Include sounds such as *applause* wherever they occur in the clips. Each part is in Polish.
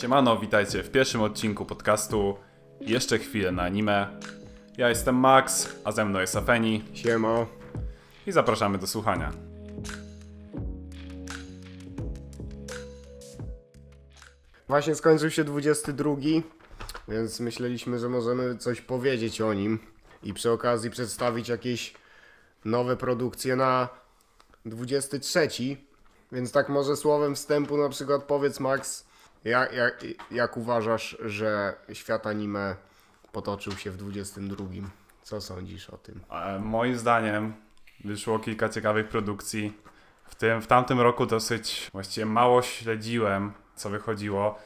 Siemano, witajcie w pierwszym odcinku podcastu Jeszcze chwilę na anime. Ja jestem Max, a ze mną jest Afeni Siema. i zapraszamy do słuchania. Właśnie skończył się 22, więc myśleliśmy, że możemy coś powiedzieć o nim i przy okazji przedstawić jakieś nowe produkcje na 23. Więc tak może słowem wstępu na przykład powiedz Max, jak, jak, jak uważasz, że świat anime potoczył się w 22? Co sądzisz o tym? E, moim zdaniem wyszło kilka ciekawych produkcji. W, tym, w tamtym roku dosyć właściwie mało śledziłem, co wychodziło.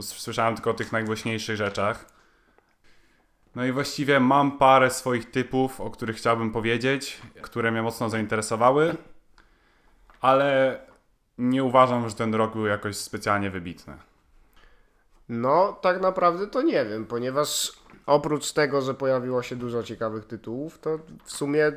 Słyszałem tylko o tych najgłośniejszych rzeczach. No i właściwie mam parę swoich typów, o których chciałbym powiedzieć, które mnie mocno zainteresowały, ale nie uważam, że ten rok był jakoś specjalnie wybitny. No, tak naprawdę to nie wiem, ponieważ oprócz tego, że pojawiło się dużo ciekawych tytułów, to w sumie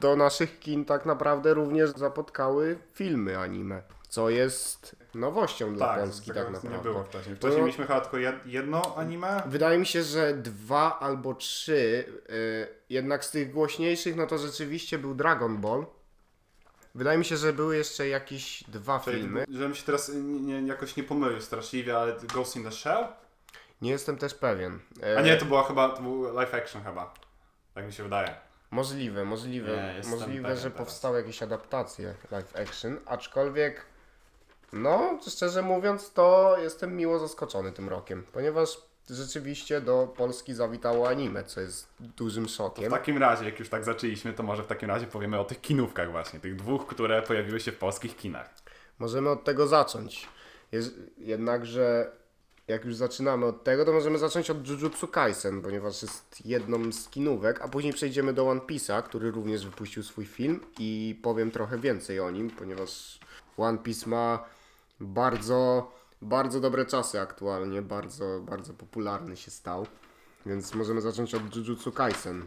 do naszych kin tak naprawdę również zapotkały filmy anime, co jest nowością dla Polski tak naprawdę. wcześniej. Wcześniej mieliśmy chyba tylko jedno anime. Wydaje mi się, że dwa albo trzy, y, jednak z tych głośniejszych, no to rzeczywiście był Dragon Ball. Wydaje mi się, że były jeszcze jakieś dwa filmy. Żebym się teraz nie, nie, jakoś nie pomylił straszliwie, ale Ghost in the Shell? Nie jestem też pewien. E, A nie, to była chyba, to był live action chyba. Tak mi się wydaje. Możliwe, możliwe, Nie, możliwe, że teraz. powstały jakieś adaptacje live action, aczkolwiek no, szczerze mówiąc, to jestem miło zaskoczony tym rokiem, ponieważ rzeczywiście do Polski zawitało anime, co jest dużym W szokiem. takim razie, jak już tak zaczęliśmy, to może w takim razie powiemy o tych kinówkach właśnie, tych dwóch, które pojawiły się w polskich kinach. Możemy od tego zacząć. Jednakże jak już zaczynamy od tego, to możemy zacząć od Jujutsu Kaisen, ponieważ jest jedną z kinówek, a później przejdziemy do One Piece'a, który również wypuścił swój film i powiem trochę więcej o nim, ponieważ One Piece ma bardzo, bardzo dobre czasy aktualnie, bardzo, bardzo popularny się stał. Więc możemy zacząć od Jujutsu Kaisen.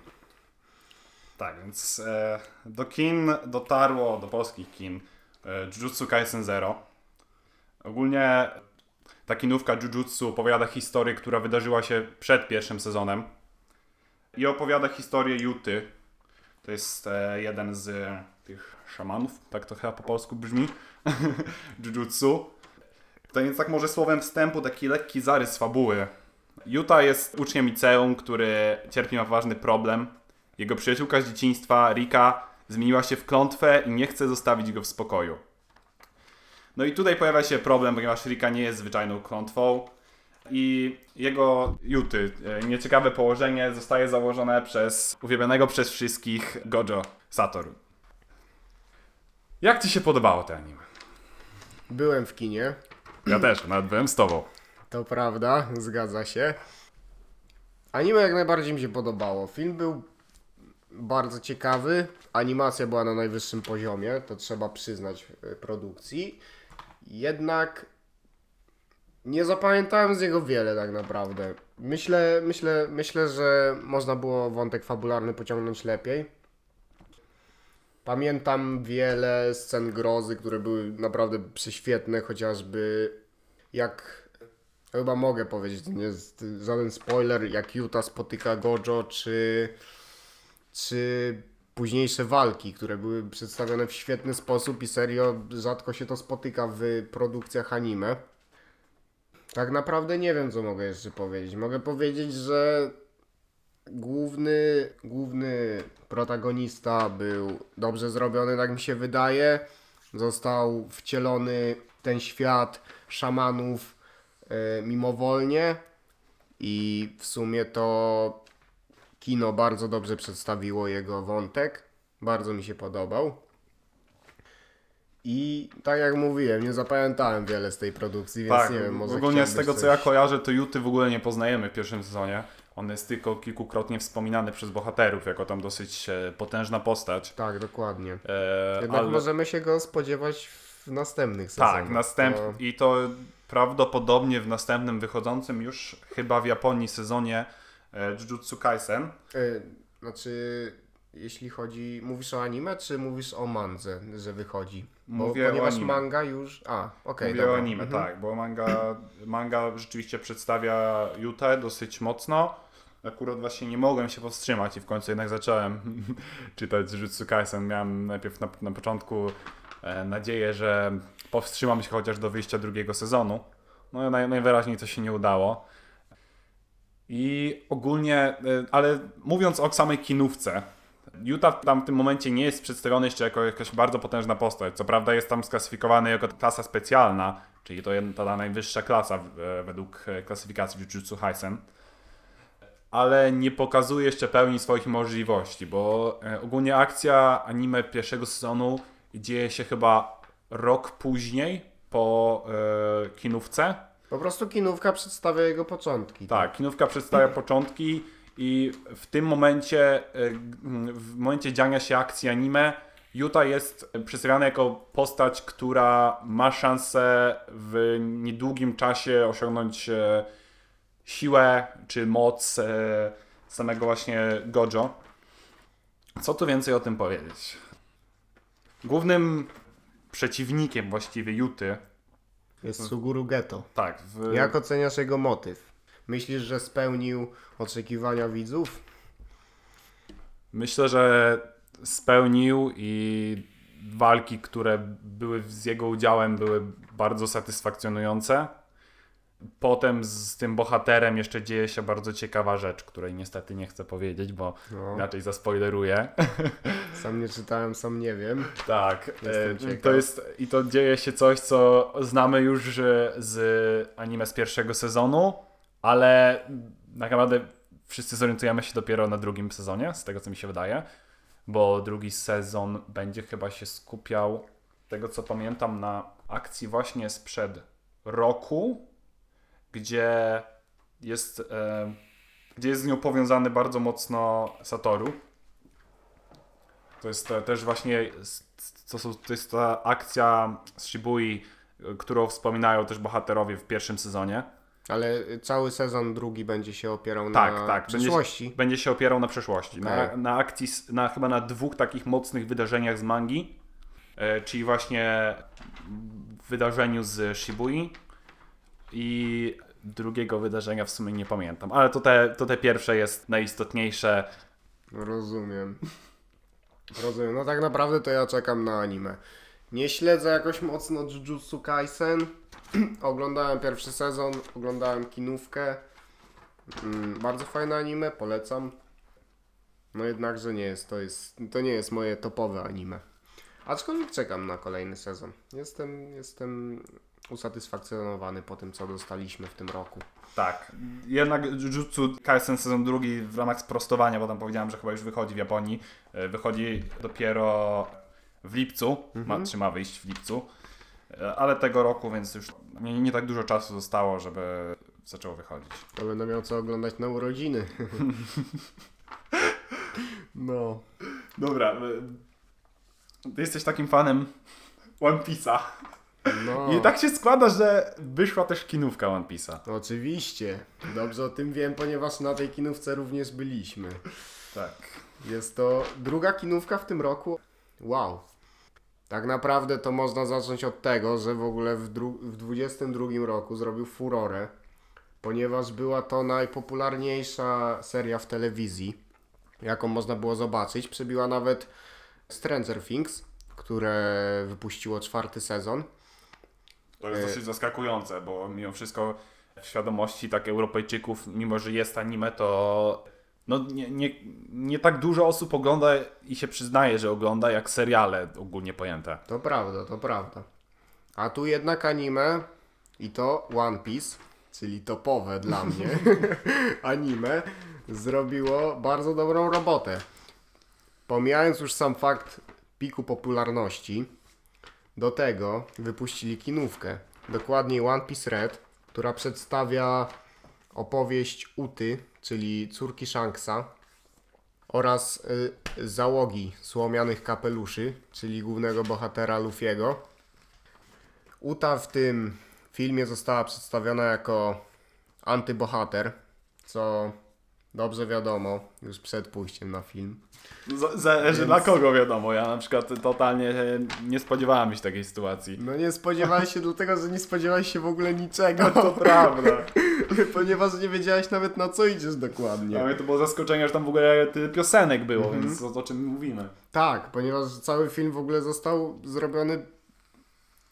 Tak, więc e, do kin dotarło, do polskich kin, e, Jujutsu Kaisen Zero. Ogólnie ta kinówka Jujutsu opowiada historię, która wydarzyła się przed pierwszym sezonem. I opowiada historię Yuty. To jest e, jeden z tych szamanów, tak to chyba po polsku brzmi, *laughs* Jujutsu. To więc tak może słowem wstępu taki lekki zarys fabuły. Yuta jest uczniem liceum, który cierpi na poważny problem. Jego przyjaciółka z dzieciństwa, Rika, zmieniła się w klątwę i nie chce zostawić go w spokoju. No i tutaj pojawia się problem, ponieważ Rika nie jest zwyczajną klątwą i jego Juty, e, nieciekawe położenie zostaje założone przez uwielbianego przez wszystkich Gojo Satoru. Jak Ci się podobało ten anime? Byłem w kinie, Ja też, nawet byłem z Tobą. To prawda, zgadza się. Anime jak najbardziej mi się podobało. Film był bardzo ciekawy. Animacja była na najwyższym poziomie, to trzeba przyznać e, produkcji. Jednak nie zapamiętałem z niego wiele tak naprawdę. Myślę, myślę, myślę, że można było wątek fabularny pociągnąć lepiej. Pamiętam wiele scen grozy, które były naprawdę prześwietne, chociażby jak chyba mogę powiedzieć, nie jest żaden spoiler, jak Yuta spotyka Gojo, czy, czy późniejsze walki, które były przedstawione w świetny sposób i serio rzadko się to spotyka w produkcjach anime. Tak naprawdę nie wiem, co mogę jeszcze powiedzieć. Mogę powiedzieć, że główny, główny protagonista był dobrze zrobiony, tak mi się wydaje. Został wcielony w ten świat szamanów e, mimowolnie i w sumie to kino bardzo dobrze przedstawiło jego wątek. Bardzo mi się podobał. I tak jak mówiłem, nie zapamiętałem wiele z tej produkcji, więc tak, nie wiem, może ogólnie z tego co coś- ja kojarzę, to Juty w ogóle nie poznajemy w pierwszym sezonie. On jest tylko kilkukrotnie wspominany przez bohaterów, jako tam dosyć e, potężna postać. Tak, dokładnie. E, Jednak ale- możemy się go spodziewać w następnych sezonach. Tak, następ... To- i to prawdopodobnie w następnym wychodzącym już chyba w Japonii sezonie e, Jujutsu Kaisen. Y, znaczy, jeśli chodzi... Mówisz o anime, czy mówisz o mandze, że wychodzi? Bo, Mówię o ponieważ manga już... A, okej, Mówię dobra. o anime, Mhm. tak, bo manga, manga rzeczywiście przedstawia Jutę dosyć mocno. Akurat właśnie nie mogłem się powstrzymać i w końcu jednak zacząłem *laughs* czytać Jujutsu Kaisen. Miałem najpierw na, na początku e, nadzieję, że powstrzymam się chociaż do wyjścia drugiego sezonu. No naj, najwyraźniej to się nie udało. I ogólnie, e, ale mówiąc o samej kinówce, Utah w tamtym momencie nie jest przedstawiony jeszcze jako jakaś bardzo potężna postać. Co prawda jest tam sklasyfikowany jako klasa specjalna, czyli to jedna- ta najwyższa klasa e, według e, klasyfikacji Jujutsu Kaisen. Ale nie pokazuje jeszcze pełni swoich możliwości, bo e, ogólnie akcja anime pierwszego sezonu dzieje się chyba rok później po kinówce. Po prostu kinówka przedstawia jego początki. Tak, kinówka przedstawia początki i w tym momencie, e, w momencie dziania się akcji anime, Yuta jest przedstawiana jako postać, która ma szansę w niedługim czasie osiągnąć e, siłę czy moc e, samego właśnie Gojo. Co tu więcej o tym powiedzieć? Głównym przeciwnikiem właściwie Juty, Jest Suguru Geto. tak, w, Jak oceniasz jego motyw? Myślisz, że spełnił oczekiwania widzów? Myślę, że spełnił i walki, które były z jego udziałem, były bardzo satysfakcjonujące. Potem z tym bohaterem jeszcze dzieje się bardzo ciekawa rzecz, której niestety nie chcę powiedzieć, bo No. inaczej zaspoileruję. *laughs* Sam nie czytałem, sam nie wiem. tak, e, to jest i to dzieje się coś, co znamy już z anime z pierwszego sezonu, ale tak naprawdę wszyscy zorientujemy się dopiero na drugim sezonie, z tego co mi się wydaje, bo drugi sezon będzie chyba się skupiał, tego co pamiętam, na akcji właśnie sprzed roku, gdzie jest, e, gdzie jest z nią powiązany bardzo mocno Satoru. To jest e, też właśnie to, są, to jest ta akcja z Shibui, e, którą wspominają też bohaterowie w pierwszym sezonie. Ale cały sezon drugi będzie się opierał Tak, na tak. Będzie- przyszłości. Będzie się opierał na przeszłości. Na, Tak. na akcji, s- na, chyba na dwóch takich mocnych wydarzeniach z mangi, e, czyli właśnie wydarzeniu z Shibui i drugiego wydarzenia w sumie nie pamiętam, ale to te, to te pierwsze jest najistotniejsze. Rozumiem. Rozumiem. No tak naprawdę to ja czekam na anime. Nie śledzę jakoś mocno Jujutsu Kaisen. *clears throat* oglądałem pierwszy sezon, oglądałem kinówkę. Mm, bardzo fajne anime, polecam. No jednakże nie jest, to jest, to nie jest moje topowe anime. Aczkolwiek czekam na kolejny sezon. Jestem, jestem usatysfakcjonowany po tym, co dostaliśmy w tym roku. Tak. Jednak Jujutsu Kaisen sezon drugi w ramach sprostowania, bo tam powiedziałem, że chyba już wychodzi w Japonii. e, Wychodzi dopiero w lipcu, ma, czy ma wyjść w lipcu. E, Ale tego roku, więc już nie, nie tak dużo czasu zostało, żeby zaczęło wychodzić. To będę miał co oglądać na urodziny. *laughs* no. Dobra. Ty jesteś takim fanem One Piece'a. No. I tak się składa, że wyszła też kinówka One Piece'a. Oczywiście. Dobrze o tym wiem, ponieważ na tej kinówce również byliśmy. Tak. Jest to druga kinówka w tym roku. Wow. Tak naprawdę to można zacząć od tego, że w ogóle w, dru- w 22 roku zrobił furorę, ponieważ była to najpopularniejsza seria w telewizji, jaką można było zobaczyć. Przebiła nawet Stranger Things, które wypuściło czwarty sezon. To jest E, dosyć zaskakujące, bo mimo wszystko w świadomości tak Europejczyków, mimo że jest anime, to no nie, nie, nie tak dużo osób ogląda i się przyznaje, że ogląda jak seriale ogólnie pojęte. To prawda, to prawda. A tu jednak anime i to One Piece, czyli topowe dla *laughs* mnie *laughs* anime, zrobiło bardzo dobrą robotę. Pomijając już sam fakt piku popularności, do tego wypuścili kinówkę, dokładniej One Piece Red, która przedstawia opowieść Uty, czyli córki Shanksa, oraz y, załogi słomianych kapeluszy, czyli głównego bohatera Luffy'ego. Uta w tym filmie została przedstawiona jako antybohater, co dobrze wiadomo, już przed pójściem na film. Zależy Więc- dla kogo wiadomo. Ja na przykład totalnie nie spodziewałem się takiej sytuacji. No nie spodziewałeś się dlatego, że nie spodziewałeś się w ogóle niczego, To *laughs* prawda. ponieważ nie wiedziałeś nawet na co idziesz dokładnie. Dla mnie to było zaskoczenie, że tam w ogóle tyle piosenek było, Mhm. więc o, o czym mówimy. Tak, ponieważ cały film w ogóle został zrobiony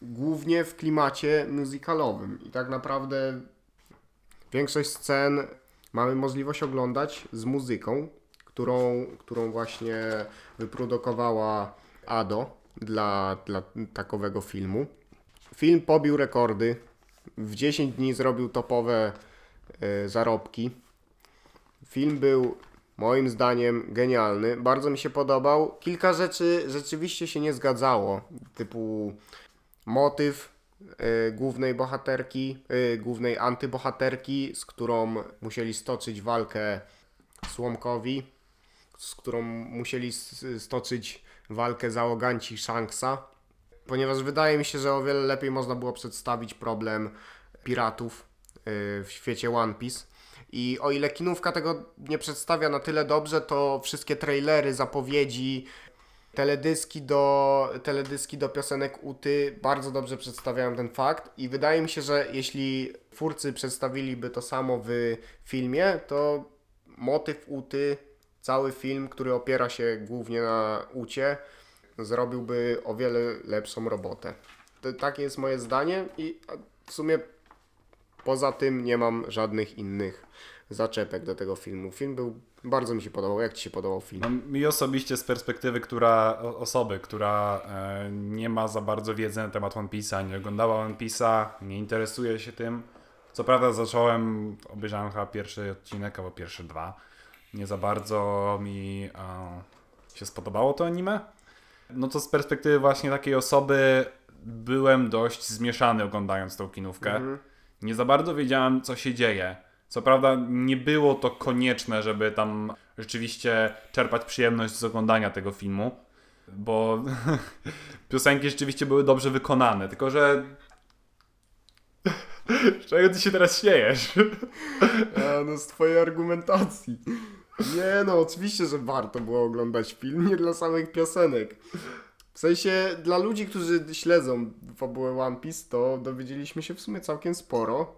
głównie w klimacie musicalowym i tak naprawdę większość scen mamy możliwość oglądać z muzyką, którą, którą właśnie wyprodukowała Ado dla, dla takowego filmu. Film pobił rekordy. W 10 dni zrobił topowe e, zarobki. Film był moim zdaniem genialny. Bardzo mi się podobał. Kilka rzeczy rzeczywiście się nie zgadzało. Typu motyw y, głównej bohaterki, y, głównej antybohaterki, z którą musieli stoczyć walkę Słomkowi, z którą musieli stoczyć walkę załoganci Shanksa. Ponieważ wydaje mi się, że o wiele lepiej można było przedstawić problem piratów y, w świecie One Piece. I o ile kinówka tego nie przedstawia na tyle dobrze, to wszystkie trailery, zapowiedzi, teledyski do, teledyski do piosenek Uty bardzo dobrze przedstawiają ten fakt. I wydaje mi się, że jeśli twórcy przedstawiliby to samo w filmie, to motyw Uty, cały film, który opiera się głównie na Ucie, zrobiłby o wiele lepszą robotę. To, takie jest moje zdanie i w sumie poza tym nie mam żadnych innych zaczepek do tego filmu. Film był, bardzo mi się podobał. Jak Ci się podobał film? No, mi osobiście z perspektywy która, osoby, która e, nie ma za bardzo wiedzy na temat One Piece'a, nie oglądała One Piece'a, nie interesuje się tym. Co prawda zacząłem, obejrzałem chyba pierwszy odcinek albo pierwsze dwa. Nie za bardzo mi e, się spodobało to anime. No to z perspektywy właśnie takiej osoby byłem dość zmieszany oglądając tą kinówkę. Nie za bardzo wiedziałem, co się dzieje. Co prawda, nie było to konieczne, żeby tam rzeczywiście czerpać przyjemność z oglądania tego filmu, bo *laughs* piosenki rzeczywiście były dobrze wykonane. Tylko, że. *laughs* Czego ty się teraz śmiejesz? A, *laughs* no z twojej argumentacji. Nie no, oczywiście, że warto było oglądać film, nie dla samych piosenek. W sensie, dla ludzi, którzy śledzą fabułę One Piece, to dowiedzieliśmy się w sumie całkiem sporo.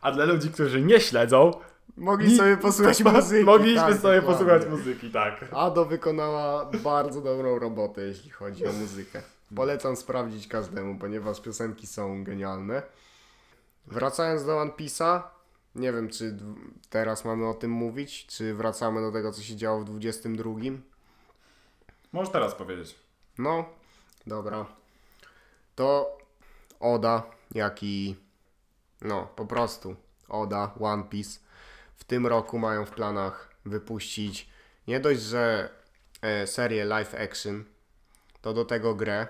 A dla ludzi, którzy nie śledzą, Mogli sobie posłuchać *laughs* muzyki. mogliśmy tak, sobie dokładnie. posłuchać muzyki, tak. Ado wykonała bardzo dobrą robotę, jeśli chodzi o muzykę. Polecam sprawdzić każdemu, ponieważ piosenki są genialne. Wracając do One Piece'a, nie wiem czy teraz mamy o tym mówić, czy wracamy do tego, co się działo w 22. Możesz teraz powiedzieć. No, dobra. To Oda, jak i no, po prostu Oda, One Piece w tym roku mają w planach wypuścić nie dość, że e, serię live action, to do tego grę,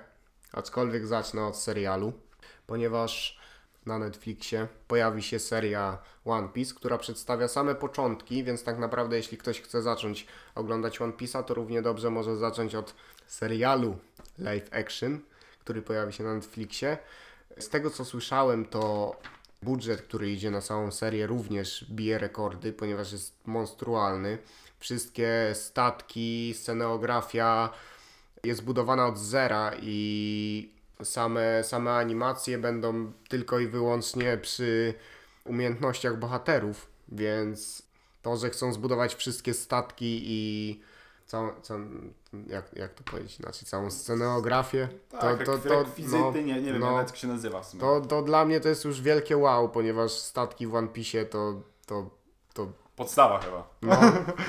aczkolwiek zacznę od serialu, ponieważ na Netflixie pojawi się seria One Piece, która przedstawia same początki, więc tak naprawdę jeśli ktoś chce zacząć oglądać One Piece'a, to równie dobrze może zacząć od serialu live action, który pojawi się na Netflixie. Z tego co słyszałem, to budżet, który idzie na całą serię, również bije rekordy, ponieważ jest monstrualny. Wszystkie statki, scenografia jest budowana od zera i same, same animacje będą tylko i wyłącznie przy umiejętnościach bohaterów, więc to, że chcą zbudować wszystkie statki i całą, całą jak, jak to powiedzieć, znaczy całą scenografię, Tak, to, to, to, no, nie, nie wiem no, nawet jak się nazywa w sumie. to, to dla mnie to jest już wielkie wow, ponieważ statki w One Piece to, to, to Podstawa chyba. no,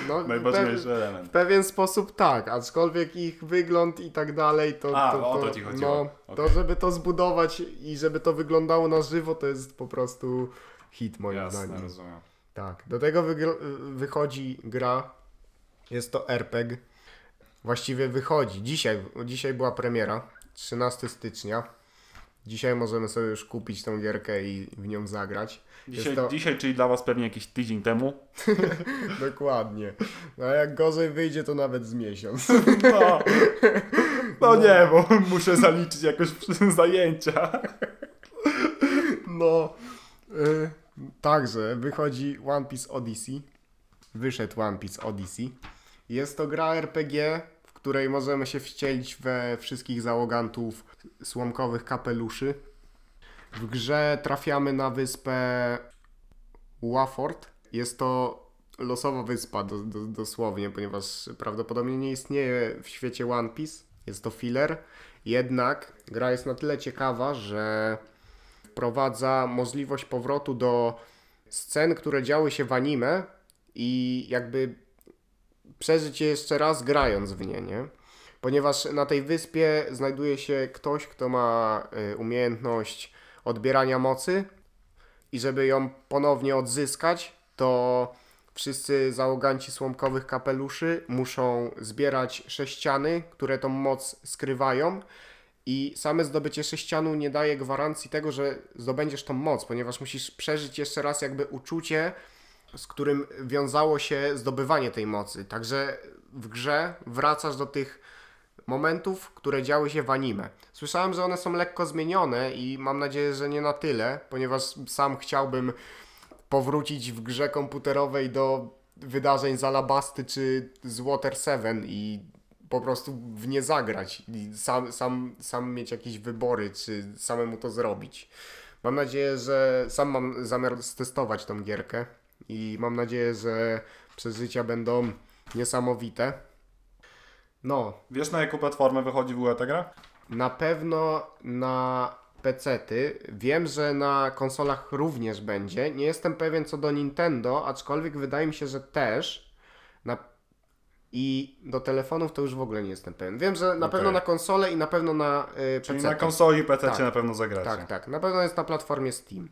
no *laughs* Najważniejszy pe- element. w pewien sposób tak, aczkolwiek ich wygląd i tak dalej, to, A, to, o to, to ci chodziło. no, Okej. to żeby to zbudować i żeby to wyglądało na żywo, to jest po prostu hit moim Jasne, zdaniem. rozumiem. Tak, do tego wychodzi gra, jest to RPG, właściwie wychodzi, dzisiaj, dzisiaj była premiera, 13 stycznia, dzisiaj możemy sobie już kupić tą gierkę i w nią zagrać. Dzisiaj, to- dzisiaj, czyli dla was pewnie jakiś tydzień temu. *laughs* Dokładnie, no a jak gorzej wyjdzie to nawet z miesiąc. *laughs* No, no nie, bo *laughs* muszę zaliczyć jakoś zajęcia. No, y, także wychodzi One Piece Odyssey. wyszedł One Piece Odyssey. Jest to gra RPG, w której możemy się wcielić we wszystkich załogantów słomkowych kapeluszy. W grze trafiamy na wyspę Waford. Jest to losowa wyspa do, do, dosłownie, ponieważ prawdopodobnie nie istnieje w świecie One Piece. Jest to filler. Jednak gra jest na tyle ciekawa, że wprowadza możliwość powrotu do scen, które działy się w anime i jakby przeżyć je jeszcze raz grając w nie, nie? Ponieważ na tej wyspie znajduje się ktoś, kto ma y, umiejętność odbierania mocy i żeby ją ponownie odzyskać, to wszyscy załoganci słomkowych kapeluszy muszą zbierać sześciany, które tą moc skrywają i same zdobycie sześcianu nie daje gwarancji tego, że zdobędziesz tą moc, ponieważ musisz przeżyć jeszcze raz jakby uczucie, z którym wiązało się zdobywanie tej mocy. Także w grze wracasz do tych momentów, które działy się w anime. Słyszałem, że one są lekko zmienione i mam nadzieję, że nie na tyle, ponieważ sam chciałbym powrócić w grze komputerowej do wydarzeń z Alabasty czy z Water 7 i po prostu w nie zagrać i sam, sam, sam mieć jakieś wybory, czy samemu to zrobić. Mam nadzieję, że sam mam zamiar stestować tą gierkę i mam nadzieję, że przeżycia będą niesamowite. No, Wiesz na jaką platformę wychodzi w ogóle ta gra? na pewno na PC-ty. Wiem, że na konsolach również będzie. Nie jestem pewien co do Nintendo, aczkolwiek wydaje mi się, że też. Na... I do telefonów to już w ogóle nie jestem pewien. Wiem, że na Okej. pewno na konsole i na pewno na y, Czyli na konsoli i PC Tak. na pewno zagracie. Tak, tak. Na pewno jest na platformie Steam.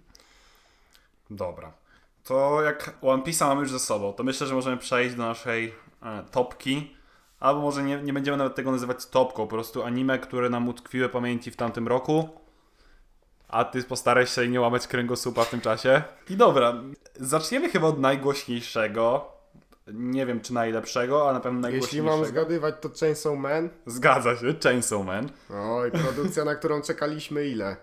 Dobra. To jak One Piece'a mamy już ze sobą, to myślę, że możemy przejść do naszej e, topki. Albo może nie, nie będziemy nawet tego nazywać topką, po prostu anime, które nam utkwiły pamięci w tamtym roku. A ty postaraj się nie łamać kręgosłupa w tym czasie. I dobra, zaczniemy chyba od najgłośniejszego. Nie wiem czy najlepszego, a na pewno Jeśli najgłośniejszego. mam zgadywać, to Chainsaw Man. Zgadza się, Chainsaw Man. Oj, produkcja, na którą czekaliśmy ile?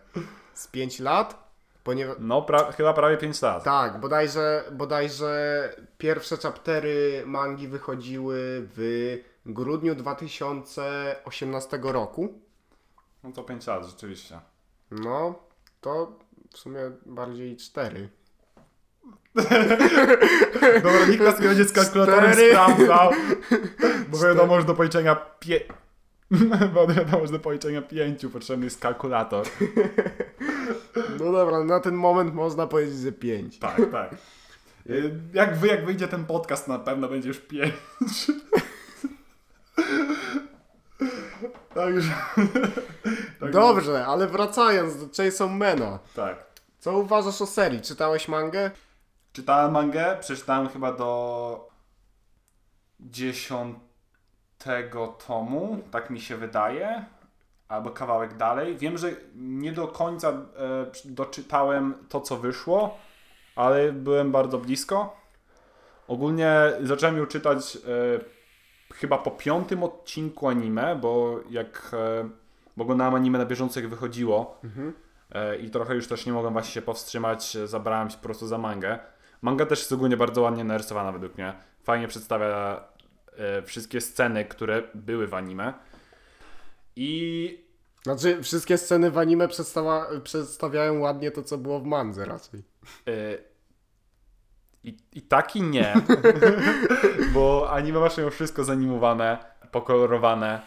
Z 5 lat? Ponieważ... No, pra- chyba prawie 5 lat. Tak, bodajże, bodajże pierwsze chaptery mangi wychodziły w grudniu 2018 roku. No to 5 lat, rzeczywiście. No, to w sumie bardziej 4. *laughs* Dobra, nikt nas nie będzie z kalkulatorem Cztery. sprawdzał. Bo wiadomo, że do policzenia pie... *laughs* Bo wiadomo, że do policzenia pięciu potrzebny jest kalkulator. *laughs* No dobra, na ten moment można powiedzieć, że 5. Tak, tak. Y, Jak, wy, jak wyjdzie ten podcast, na pewno będzie już pięć. *laughs* Także... Dobrze, ale wracając do Chainsaw Mana. Tak. Co uważasz o serii? Czytałeś mangę? Czytałem mangę, przeczytałem chyba do dziesiątego tomu, tak mi się wydaje, albo kawałek dalej. Wiem, że nie do końca e, doczytałem to, co wyszło, ale byłem bardzo blisko. Ogólnie zacząłem ją czytać e, chyba po piątym odcinku anime, bo jak e, bo oglądałem anime na bieżąco jak wychodziło e, i trochę już też nie mogłem właśnie się powstrzymać, e, zabrałem się po prostu za mangę. Manga też jest ogólnie bardzo ładnie narysowana według mnie. Fajnie przedstawia wszystkie sceny, które były w anime. I Znaczy, wszystkie sceny w anime przedstawia, przedstawiają ładnie to, co było w mandze raczej. I, I tak i nie. *laughs* Bo anime masz ją wszystko zanimowane, pokolorowane.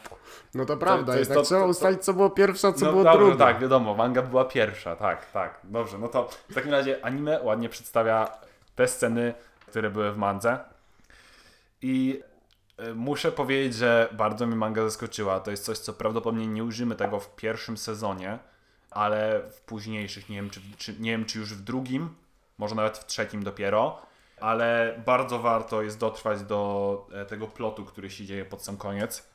No to prawda, to jest jednak to- trzeba to- ustalić, co było pierwsze, co no było dobrze, drugie. tak, wiadomo, manga była pierwsza, tak, tak. Dobrze, no to w takim razie anime ładnie przedstawia te sceny, które były w mandze. I e, muszę powiedzieć, że bardzo mnie manga zaskoczyła. To jest coś, co prawdopodobnie nie użymy tego w pierwszym sezonie, ale w późniejszych, nie wiem czy, czy, nie wiem, czy już w drugim, może nawet w trzecim dopiero, ale bardzo warto jest dotrwać do e, tego plotu, który się dzieje pod sam koniec,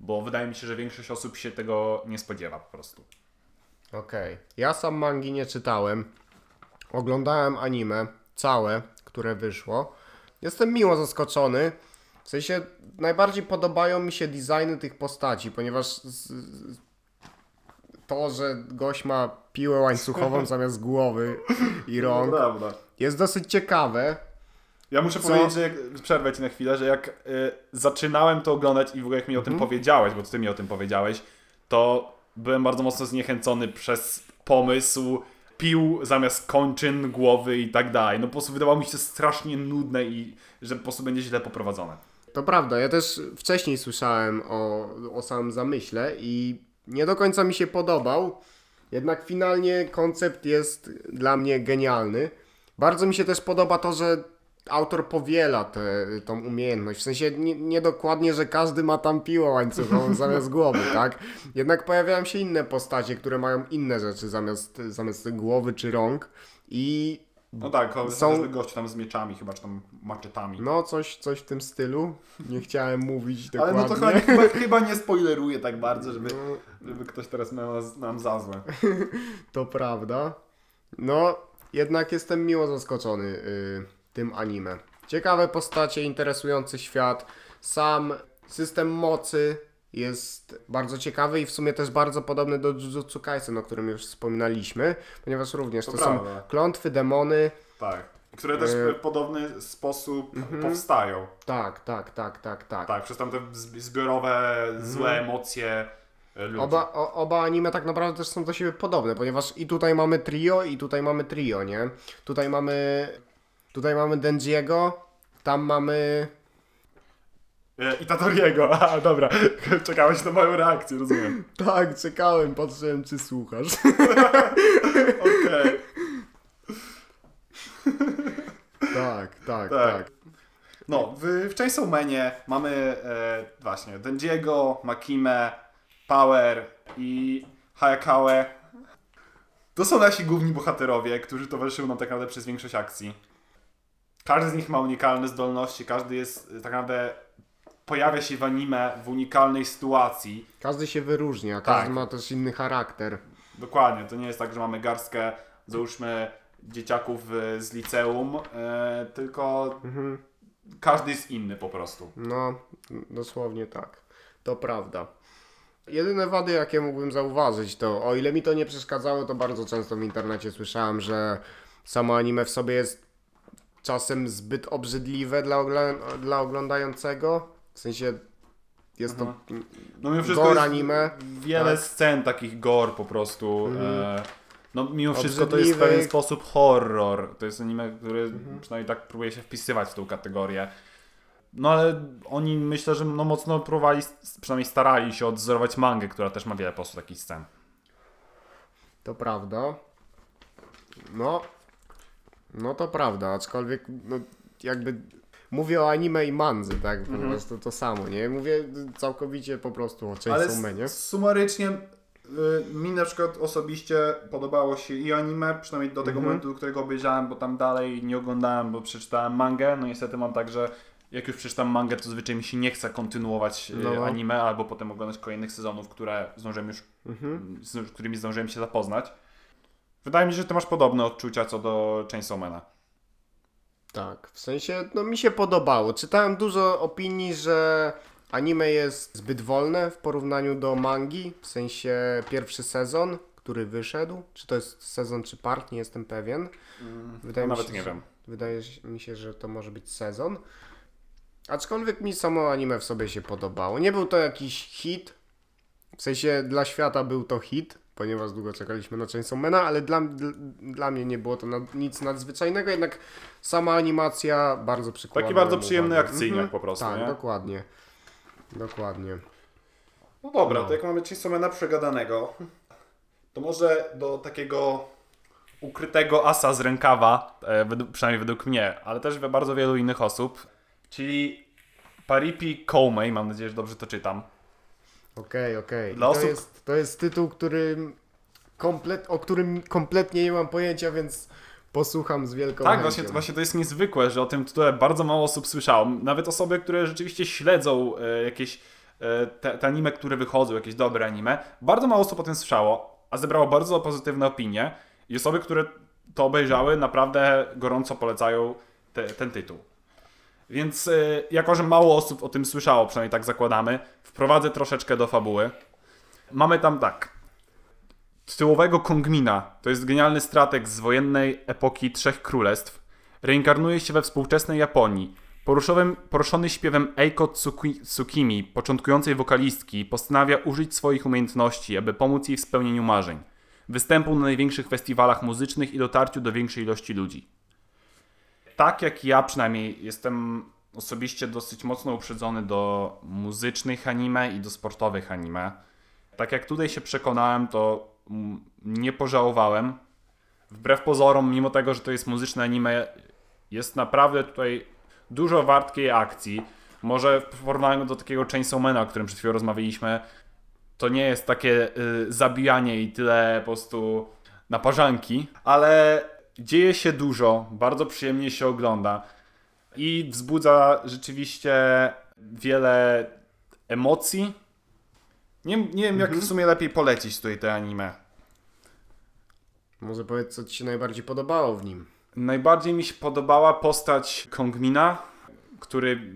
bo wydaje mi się, że większość osób się tego nie spodziewa po prostu. Okej. Ja sam mangi nie czytałem. Oglądałem anime, całe, które wyszło. Jestem miło zaskoczony. W sensie najbardziej podobają mi się designy tych postaci, ponieważ z, z, to, że gość ma piłę łańcuchową *laughs* zamiast głowy i rąk jest dosyć ciekawe. Ja muszę Co? powiedzieć, że jak, przerwę ci na chwilę, że jak y, zaczynałem to oglądać i w ogóle jak mi o tym Mhm. powiedziałeś, bo ty mi o tym powiedziałeś, to byłem bardzo mocno zniechęcony przez pomysł pił zamiast kończyn, głowy i tak dalej. No po prostu wydawało mi się strasznie nudne i że po prostu będzie źle poprowadzone. To prawda, ja też wcześniej słyszałem o, o samym zamyśle i nie do końca mi się podobał. Jednak finalnie koncept jest dla mnie genialny. Bardzo mi się też podoba to, że autor powiela tę tą umiejętność. W sensie nie, nie dokładnie, że każdy ma tam piłę łańcuchową *laughs* zamiast głowy, tak? Jednak pojawiają się inne postacie, które mają inne rzeczy zamiast, zamiast głowy czy rąk. I No tak, Są- gość tam z mieczami chyba, czy tam maczetami. no coś, coś w tym stylu. Nie chciałem mówić *laughs* Ale dokładnie. no to chyba, chyba, chyba nie spoileruję tak bardzo, żeby, żeby ktoś teraz miał nas- nam za złe. *laughs* To prawda. No, jednak jestem miło zaskoczony y, tym anime. Ciekawe postacie, interesujący świat. Sam system mocy jest bardzo ciekawy i w sumie też bardzo podobny do Jujutsu Kaisen, o którym już wspominaliśmy, ponieważ również to, To są klątwy, demony. Tak. Które też E, w podobny sposób mhm. powstają. Tak, tak, tak, tak, tak. Tak, przez tam te zb- zbiorowe, złe emocje e, ludzi. Oba, o, oba anime tak naprawdę też są do siebie podobne, ponieważ i tutaj mamy trio, i tutaj mamy trio, nie? Tutaj mamy. Tutaj mamy Denjiego, tam mamy. E, I Tatoriego. *laughs* A, dobra. *laughs* Czekałeś na moją reakcję, rozumiem. *laughs* Tak, czekałem, patrzyłem, czy słuchasz. Okej. tak, tak, Tak. tak. No, w, w Chainsaw Manie mamy e, właśnie Denjiego, Makime, Power i Hayakawe. To są nasi główni bohaterowie, którzy towarzyszyły nam tak naprawdę przez większość akcji. Każdy z nich ma unikalne zdolności, każdy jest e, tak naprawdę pojawia się w anime w unikalnej sytuacji. Każdy się wyróżnia, każdy Tak. ma też inny charakter. Dokładnie, to nie jest tak, że mamy garstkę, załóżmy, dzieciaków e, z liceum, e, tylko każdy jest inny po prostu. No, dosłownie tak. To prawda. Jedyne wady, jakie mógłbym zauważyć, to o ile mi to nie przeszkadzało, to bardzo często w internecie słyszałem, że samo anime w sobie jest czasem zbyt obrzydliwe dla, ogla- dla oglądającego. W sensie jest to. No mimo wszystko Gore anime, wiele tak. scen takich gore po prostu. E, no mimo wszystko to jest w pewien sposób horror. To jest anime, który Mhm. przynajmniej tak próbuje się wpisywać w tą kategorię. No ale oni myślę, że no mocno próbowali, przynajmniej starali się odwzorować mangę, która też ma wiele po prostu takich scen. To prawda. No. No to prawda, aczkolwiek no, jakby mówię o anime i mandzy, tak? Po prostu to samo, nie? Mówię całkowicie po prostu o Chainsaw Manie. sumarycznie y, mi na przykład osobiście podobało się i anime, przynajmniej do tego Mhm. momentu, do którego obejrzałem, bo tam dalej nie oglądałem, bo przeczytałem mangę. No niestety mam tak, że jak już przeczytam mangę, to zwyczaj mi się nie chce kontynuować y, No. anime, albo potem oglądać kolejnych sezonów, które zdążyłem już, Mhm. z którymi zdążyłem się zapoznać. Wydaje mi się, że ty masz podobne odczucia co do Chainsaw Mana. Tak, w sensie, no mi się podobało. Czytałem dużo opinii, że anime jest zbyt wolne w porównaniu do mangi, w sensie pierwszy sezon, który wyszedł, czy to jest sezon czy part, nie jestem pewien. Wydaje mi Nawet się, nie że- wiem. Wydaje mi się, że to może być sezon. Aczkolwiek mi samo anime w sobie się podobało. Nie był to jakiś hit. W sensie dla świata był to hit, ponieważ długo czekaliśmy na Chainsaw Mana, ale dla, dla, mnie nie było to nad, nic nadzwyczajnego, jednak sama animacja bardzo przykładała. Taki bardzo przyjemny uwagę. akcyjniak po prostu, Tak, nie? dokładnie. Dokładnie. No dobra, No. to jak mamy Chainsawmana przegadanego, to może do takiego ukrytego asa z rękawa, e, przynajmniej według mnie, ale też bardzo wielu innych osób, czyli Paripi Koumei, mam nadzieję, że dobrze to czytam. Okej, okej. Dla To, osób- jest, to jest tytuł, który komplet, o którym kompletnie nie mam pojęcia, więc posłucham z wielką Tak, chęcią. właśnie, właśnie to jest niezwykłe, że o tym tytule bardzo mało osób słyszało. Nawet osoby, które rzeczywiście śledzą e, jakieś e, te, te anime, które wychodzą, jakieś dobre anime, bardzo mało osób o tym słyszało, a zebrało bardzo pozytywne opinie i osoby, które to obejrzały, naprawdę gorąco polecają te, ten tytuł. Więc e, jako, że mało osób o tym słyszało, przynajmniej tak zakładamy, wprowadzę troszeczkę do fabuły. Mamy tam tak. Tytułowego Kongmina, to jest genialny strateg z wojennej epoki Trzech Królestw. reinkarnuje się we współczesnej Japonii. Poruszony śpiewem Eiko Tsuki, Tsukimi, początkującej wokalistki, postanawia użyć swoich umiejętności, aby pomóc jej w spełnieniu marzeń. Występu na największych festiwalach muzycznych i dotarciu do większej ilości ludzi. Tak jak ja przynajmniej jestem osobiście dosyć mocno uprzedzony do muzycznych anime i do sportowych anime. Tak jak tutaj się przekonałem, to nie pożałowałem. Wbrew pozorom, mimo tego, że to jest muzyczne anime, jest naprawdę tutaj dużo wartkiej akcji. Może w porównaniu do takiego Chainsawmana, o którym przed chwilą rozmawialiśmy, to nie jest takie y, zabijanie i tyle po prostu naparzanki, ale dzieje się dużo, bardzo przyjemnie się ogląda i wzbudza rzeczywiście wiele emocji. Nie, nie wiem, jak w sumie lepiej polecić tutaj te anime. Może powiedz, co Ci się najbardziej podobało w nim. Najbardziej mi się podobała postać Kongmina, który,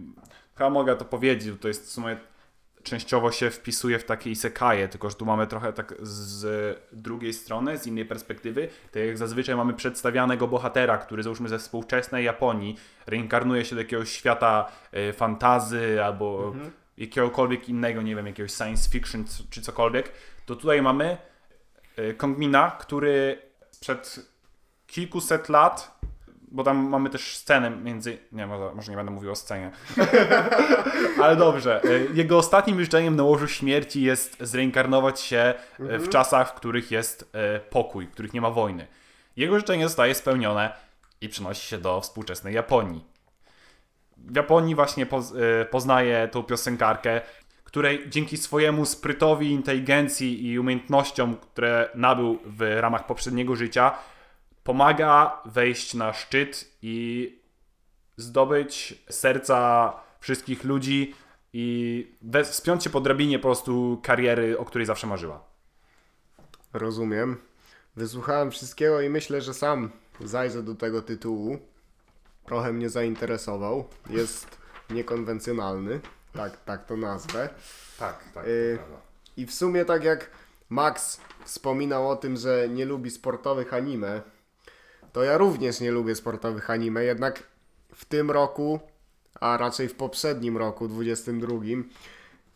chyba mogę to powiedzieć, bo to jest w sumie częściowo się wpisuje w takie isekaje, tylko że tu mamy trochę tak z drugiej strony, z innej perspektywy. Tak jak zazwyczaj mamy przedstawianego bohatera, który załóżmy ze współczesnej Japonii reinkarnuje się do jakiegoś świata y, fantazy albo jakiegokolwiek innego, nie wiem, jakiegoś science fiction czy cokolwiek, to tutaj mamy y, Kongmina, który przed kilkuset lat, bo tam mamy też scenę między. Nie, może, może nie będę mówił o scenie. *laughs* Ale dobrze. y, Jego ostatnim życzeniem na łożu śmierci jest zreinkarnować się y, w czasach, w których jest y, pokój, w których nie ma wojny. Jego życzenie zostaje spełnione i przenosi się do współczesnej Japonii. W Japonii właśnie poz, poznaje tą piosenkarkę, której dzięki swojemu sprytowi, inteligencji i umiejętnościom, które nabył w ramach poprzedniego życia, pomaga wejść na szczyt i zdobyć serca wszystkich ludzi i wspiąć się po drabinie po prostu kariery, o której zawsze marzyła. Rozumiem. Wysłuchałem wszystkiego i myślę, że sam zajrzę do tego tytułu. Trochę mnie zainteresował. Jest niekonwencjonalny. Tak, tak to nazwę. Tak, tak. Y, I w sumie tak jak Max wspominał o tym, że nie lubi sportowych anime, to ja również nie lubię sportowych anime, jednak w tym roku, a raczej w poprzednim roku, 22,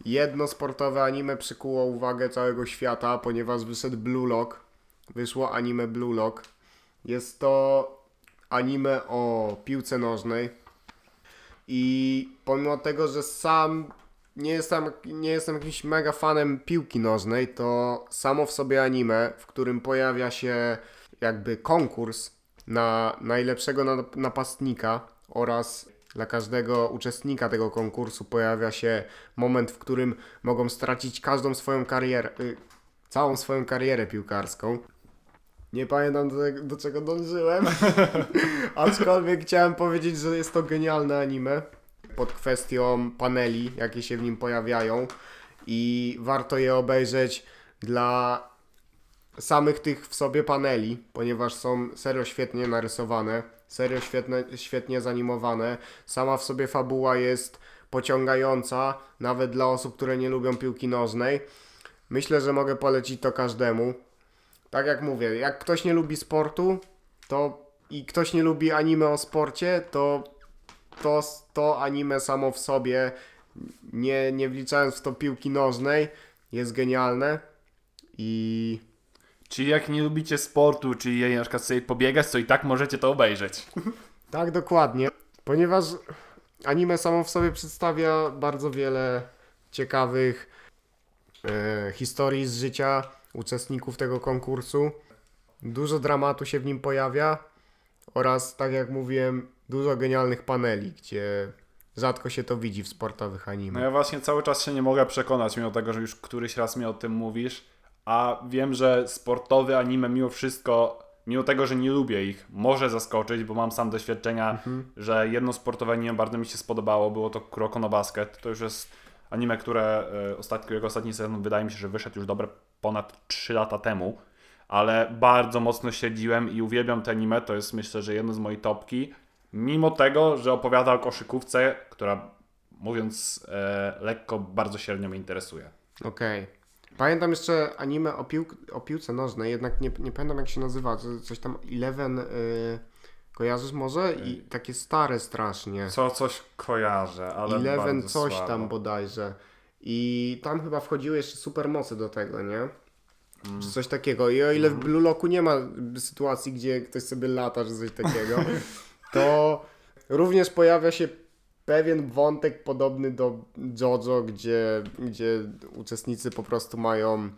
jedno sportowe anime przykuło uwagę całego świata, ponieważ wyszedł Blue Lock. Wyszło anime Blue Lock. Jest to anime o piłce nożnej. I pomimo tego, że sam nie jestem, nie jestem jakimś mega fanem piłki nożnej, to samo w sobie anime, w którym pojawia się jakby konkurs na najlepszego na- napastnika oraz dla każdego uczestnika tego konkursu pojawia się moment, w którym mogą stracić każdą swoją karierę, y, całą swoją karierę piłkarską. Nie pamiętam do, do czego dążyłem, *laughs* aczkolwiek chciałem powiedzieć, że jest to genialne anime pod kwestią paneli, jakie się w nim pojawiają i warto je obejrzeć dla samych tych w sobie paneli, ponieważ są serio świetnie narysowane, serio świetne, świetnie zanimowane. Sama w sobie fabuła jest pociągająca, nawet dla osób, które nie lubią piłki nożnej. Myślę, że mogę polecić to każdemu. Tak jak mówię, jak ktoś nie lubi sportu, to i ktoś nie lubi anime o sporcie, to to, to anime samo w sobie, nie, nie wliczając w to piłki nożnej, jest genialne i Czyli jak nie lubicie sportu, czyli na przykład sobie pobiegać, to i tak możecie to obejrzeć. *laughs* tak dokładnie, ponieważ anime samo w sobie przedstawia bardzo wiele ciekawych e, historii z życia uczestników tego konkursu. Dużo dramatu się w nim pojawia oraz, tak jak mówiłem, dużo genialnych paneli, gdzie rzadko się to widzi w sportowych anime. No ja właśnie cały czas się nie mogę przekonać, mimo tego, że już któryś raz mi o tym mówisz, a wiem, że sportowy anime mimo wszystko, mimo tego, że nie lubię ich, może zaskoczyć, bo mam sam doświadczenia, że jedno sportowe anime bardzo mi się spodobało, było to Kuroko no Basket. To już jest anime, które e, ostatni, którego ostatni sezon wydaje mi się, że wyszedł już dobre ponad 3 lata temu, ale bardzo mocno śledziłem i uwielbiam te anime, to jest myślę, że jedno z mojej topki, mimo tego, że opowiada o koszykówce, która mówiąc e, lekko, bardzo średnio mnie interesuje. Okej. Pamiętam jeszcze anime o, pił o piłce nożnej, jednak nie, nie pamiętam jak się nazywa, co- coś tam Eleven, y, Kojarzysz może? I takie stare strasznie. Co, coś kojarzę, ale Eleven coś słabo. tam bodajże. I tam chyba wchodziły jeszcze supermocy do tego, nie? Mm. Czy coś takiego. I o ile w Blue Locku nie ma sytuacji, gdzie ktoś sobie lata, czy coś takiego, *laughs* to również pojawia się pewien wątek podobny do JoJo, gdzie, gdzie uczestnicy po prostu mają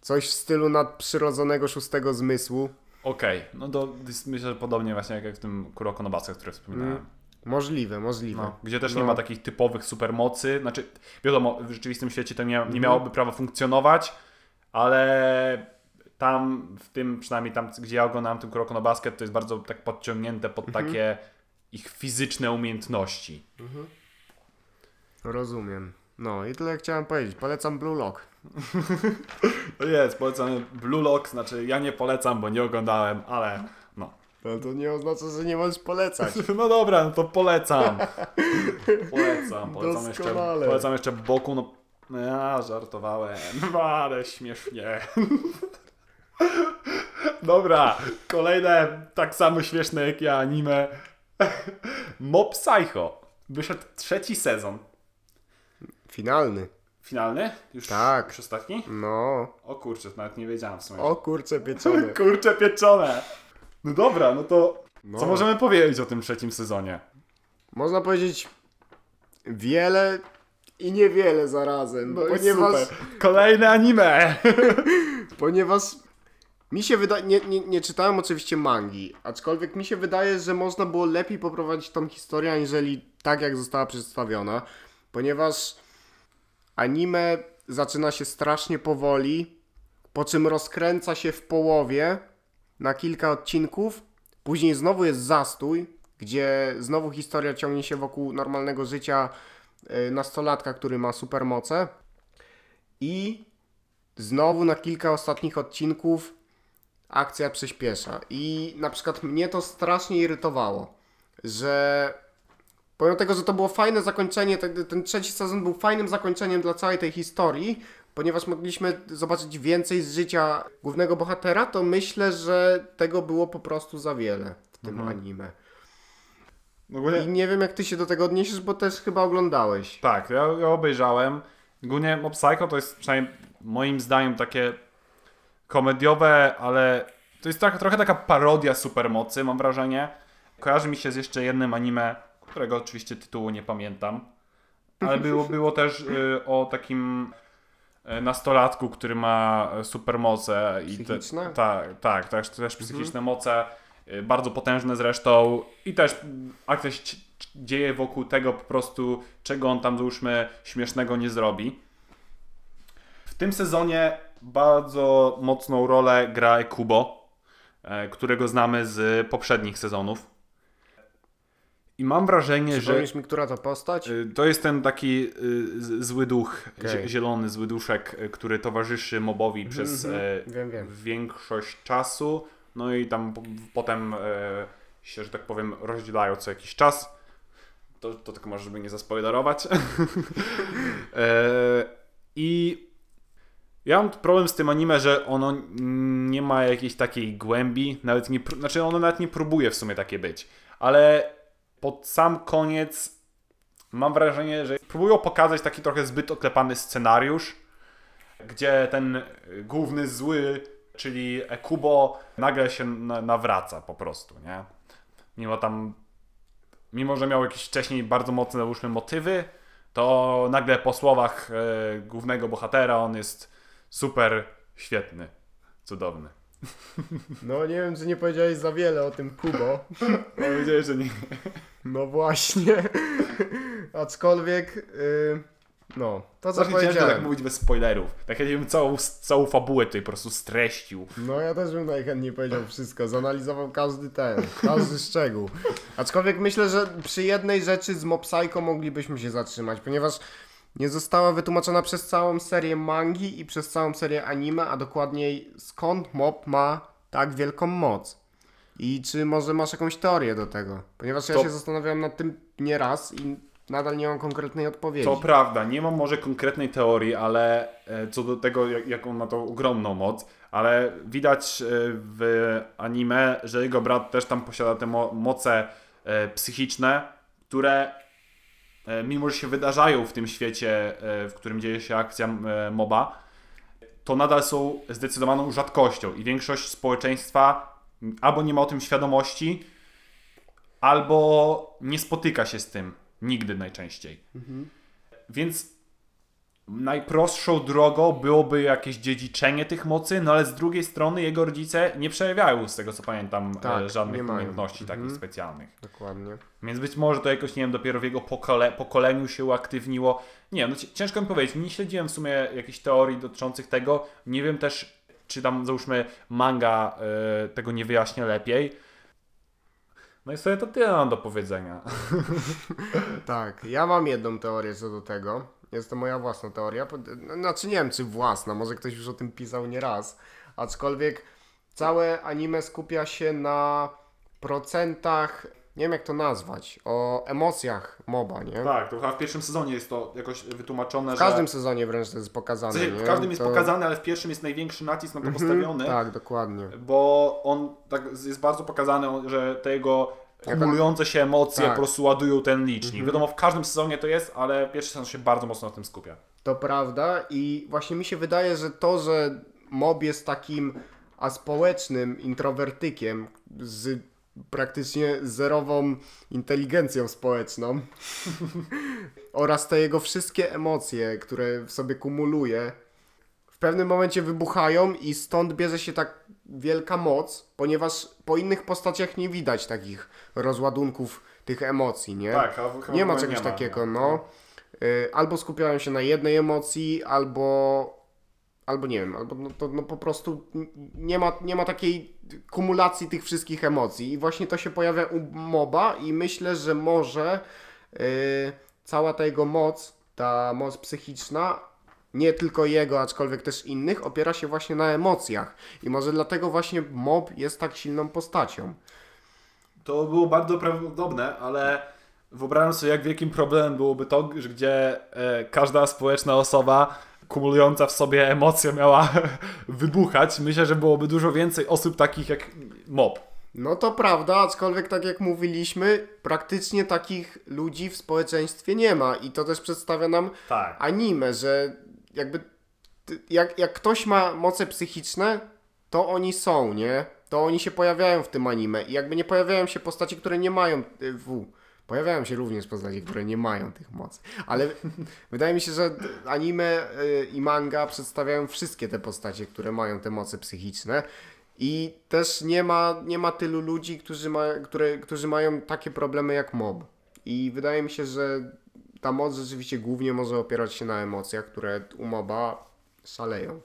coś w stylu nadprzyrodzonego szóstego zmysłu. Okej, no to jest, myślę, że podobnie właśnie jak w tym Kuroko no który wspominałem. Mm. Możliwe, możliwe. No, gdzie też No. nie ma takich typowych supermocy. Znaczy, wiadomo, w rzeczywistym świecie to nie, nie miałoby prawa funkcjonować, ale tam, w tym przynajmniej tam, gdzie ja oglądałem tym Kuroko no Basket, to jest bardzo tak podciągnięte pod Mhm. takie ich fizyczne umiejętności. Rozumiem. No i tyle chciałem powiedzieć. Polecam Blue Lock. *laughs* Jest, polecamy Blue Lock, znaczy ja nie polecam, bo nie oglądałem, ale no. Ale to nie oznacza, że nie możesz polecać. *laughs* No dobra, no to polecam. *laughs* Polecam, polecam jeszcze, polecam jeszcze Boku, no ja żartowałem, ale śmiesznie. Dobra, kolejne tak samo śmieszne jak ja anime. *laughs* Mob Psycho. Wyszedł trzeci sezon. Finalny. Finalny? Już, Tak. już ostatni? No. O kurczę, nawet nie wiedziałem w sumie. O kurcze pieczone. *laughs* Kurcze pieczone. No dobra, no to No. co możemy powiedzieć o tym trzecim sezonie? Można powiedzieć wiele i niewiele zarazem. No i ponieważ, super. Kolejne anime. *laughs* ponieważ mi się wydaje, nie, nie, nie czytałem oczywiście mangi, aczkolwiek mi się wydaje, że można było lepiej poprowadzić tą historię, aniżeli tak jak została przedstawiona, ponieważ anime zaczyna się strasznie powoli, po czym rozkręca się w połowie na kilka odcinków, później znowu jest zastój, gdzie znowu historia ciągnie się wokół normalnego życia y, nastolatka, który ma supermoce. I znowu na kilka ostatnich odcinków akcja przyspiesza. I na przykład mnie to strasznie irytowało, że pomimo tego, że to było fajne zakończenie, ten, trzeci sezon był fajnym zakończeniem dla całej tej historii, ponieważ mogliśmy zobaczyć więcej z życia głównego bohatera, to myślę, że tego było po prostu za wiele w tym anime. I nie wiem, jak ty się do tego odniesiesz, bo też chyba oglądałeś. Tak, ja, ja obejrzałem. Ogólnie Mob Psycho to jest przynajmniej moim zdaniem takie komediowe, ale to jest tak, trochę taka parodia supermocy, mam wrażenie. Kojarzy mi się z jeszcze jednym anime, którego oczywiście tytułu nie pamiętam, ale *laughs* było, było też y, o takim y, nastolatku, który ma supermoce. i te-? Tak, tak, też, też psychiczne moce, y, bardzo potężne zresztą i też akcja się dzieje wokół tego po prostu, czego on tam załóżmy śmiesznego nie zrobi. W tym sezonie bardzo mocną rolę gra Kubo, e, którego znamy z poprzednich sezonów. I mam wrażenie, że mi, która to postać? y, to jest ten taki z- zły duch, zie- zielony zły duszek, który towarzyszy mobowi przez mhm. e, Wiem, wiem. większość czasu. No i tam po, potem e, się, że tak powiem, rozdzielają co jakiś czas. To, to tylko może, żeby nie zaspoilerować. *laughs* e, I ja mam problem z tym anime, że ono nie ma jakiejś takiej głębi, nawet nie, znaczy ono nawet nie próbuje w sumie takie być, ale pod sam koniec mam wrażenie, że próbują pokazać taki trochę zbyt oklepany scenariusz, gdzie ten główny zły, czyli Kubo, nagle się na, nawraca po prostu, nie? Mimo tam, mimo że miał jakieś wcześniej bardzo mocne, załóżmy, motywy, to nagle po słowach e, głównego bohatera on jest super świetny, cudowny. No nie wiem, czy nie powiedziałeś za wiele o tym Kubo. *laughs* Powiedziałeś, że nie. No właśnie. Aczkolwiek, yy, no, to co ciężko powiedziałem. tak mówić bez spoilerów. Tak ja bym całą, całą fabułę tutaj po prostu streścił. No ja też bym najchętniej powiedział wszystko, zanalizował każdy ten, każdy szczegół. Aczkolwiek myślę, że przy jednej rzeczy z Psycho moglibyśmy się zatrzymać, ponieważ nie została wytłumaczona przez całą serię mangi i przez całą serię anime, a dokładniej skąd Mob ma tak wielką moc. I czy może masz jakąś teorię do tego? Ponieważ ja To- się zastanawiałem nad tym nieraz i nadal nie mam konkretnej odpowiedzi. To prawda, nie mam może konkretnej teorii, ale e, co do tego, jak, jak on ma tą ogromną moc, ale widać e, w anime, że jego brat też tam posiada te mo moce e, psychiczne, które mimo, że się wydarzają w tym świecie, e, w którym dzieje się akcja e, MOBA, to nadal są zdecydowaną rzadkością i większość społeczeństwa albo nie ma o tym świadomości, albo nie spotyka się z tym nigdy najczęściej. Więc najprostszą drogą byłoby jakieś dziedziczenie tych mocy, no ale z drugiej strony jego rodzice nie przejawiają, z tego co pamiętam, Tak, e, żadnych nie mają. umiejętności takich Mhm. specjalnych. Dokładnie. Więc być może to jakoś, nie wiem, dopiero w jego pokole, pokoleniu się uaktywniło. Nie wiem, no ci- ciężko mi powiedzieć. Nie śledziłem w sumie jakichś teorii dotyczących tego. Nie wiem też, czy tam załóżmy manga e, tego nie wyjaśnia lepiej. No i sobie to tyle mam do powiedzenia. *laughs* Tak, ja mam jedną teorię co do tego. Jest to moja własna teoria. Pod- Znaczy nie wiem, czy własna, może ktoś już o tym pisał nieraz. Aczkolwiek całe anime skupia się na procentach, nie wiem jak to nazwać, o emocjach MOBA, nie? Tak, to chyba w pierwszym sezonie jest to jakoś wytłumaczone, W każdym sezonie wręcz to jest pokazane, W, sensie, nie? w każdym jest To- pokazane, ale w pierwszym jest największy nacisk na to Mhm, postawiony, Tak, dokładnie. bo on tak jest bardzo pokazane, że te jego Jak on- kumulujące się emocje Tak. po prostu ładują ten licznik. Mhm. Wiadomo, w każdym sezonie to jest, ale pierwszy sezon się bardzo mocno na tym skupia. To prawda i właśnie mi się wydaje, że to, że mob jest takim aspołecznym introwertykiem z praktycznie zerową inteligencją społeczną *laughs* oraz te jego wszystkie emocje, które w sobie kumuluje, w pewnym momencie wybuchają i stąd bierze się tak wielka moc, ponieważ po innych postaciach nie widać takich rozładunków tych emocji, nie? Tak, a w- chyba nie ma czegoś nie ma, takiego, nie. no. Y, Albo skupiają się na jednej emocji, albo, albo nie wiem, albo no, to, no po prostu nie ma, nie ma takiej kumulacji tych wszystkich emocji. I właśnie to się pojawia u MOBA i myślę, że może y, cała ta jego moc, ta moc psychiczna, nie tylko jego, aczkolwiek też innych, opiera się właśnie na emocjach. I może dlatego właśnie MOB jest tak silną postacią. To było bardzo prawdopodobne, ale wyobrażam sobie, jak wielkim problemem byłoby to, gdzie e, każda społeczna osoba kumulująca w sobie emocje miała *laughs* wybuchać. Myślę, że byłoby dużo więcej osób takich jak mob. No to prawda, aczkolwiek tak jak mówiliśmy, praktycznie takich ludzi w społeczeństwie nie ma i to też przedstawia nam Tak. anime, że jakby jak, jak ktoś ma moce psychiczne, to oni są, nie? To oni się pojawiają w tym anime i jakby nie pojawiają się postaci, które nie mają y, w. Pojawiają się również postaci, które nie mają tych mocy. Ale *laughs* wydaje mi się, że anime y, i manga przedstawiają wszystkie te postacie, które mają te moce psychiczne. I też nie ma, nie ma tylu ludzi, którzy, ma, które, którzy mają takie problemy jak mob. I wydaje mi się, że ta moc rzeczywiście głównie może opierać się na emocjach, które u moba szaleją.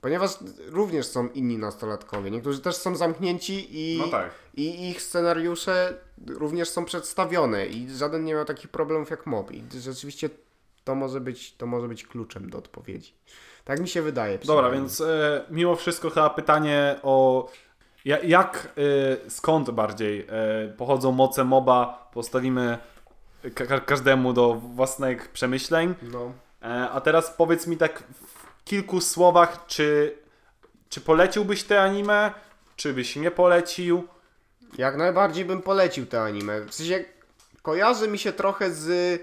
Ponieważ również są inni nastolatkowie. Niektórzy też są zamknięci i, No tak. i ich scenariusze również są przedstawione i żaden nie miał takich problemów jak mob. I rzeczywiście to może być, to może być kluczem do odpowiedzi. Tak mi się wydaje. Dobra, więc e, mimo wszystko chyba pytanie o ja, jak, e, skąd bardziej e, pochodzą moce MOBA postawimy ka ka- każdemu do własnych przemyśleń. No. E, a teraz powiedz mi tak w kilku słowach, czy, czy poleciłbyś te anime, czy byś nie polecił? Jak najbardziej bym polecił te anime. W sensie kojarzy mi się trochę z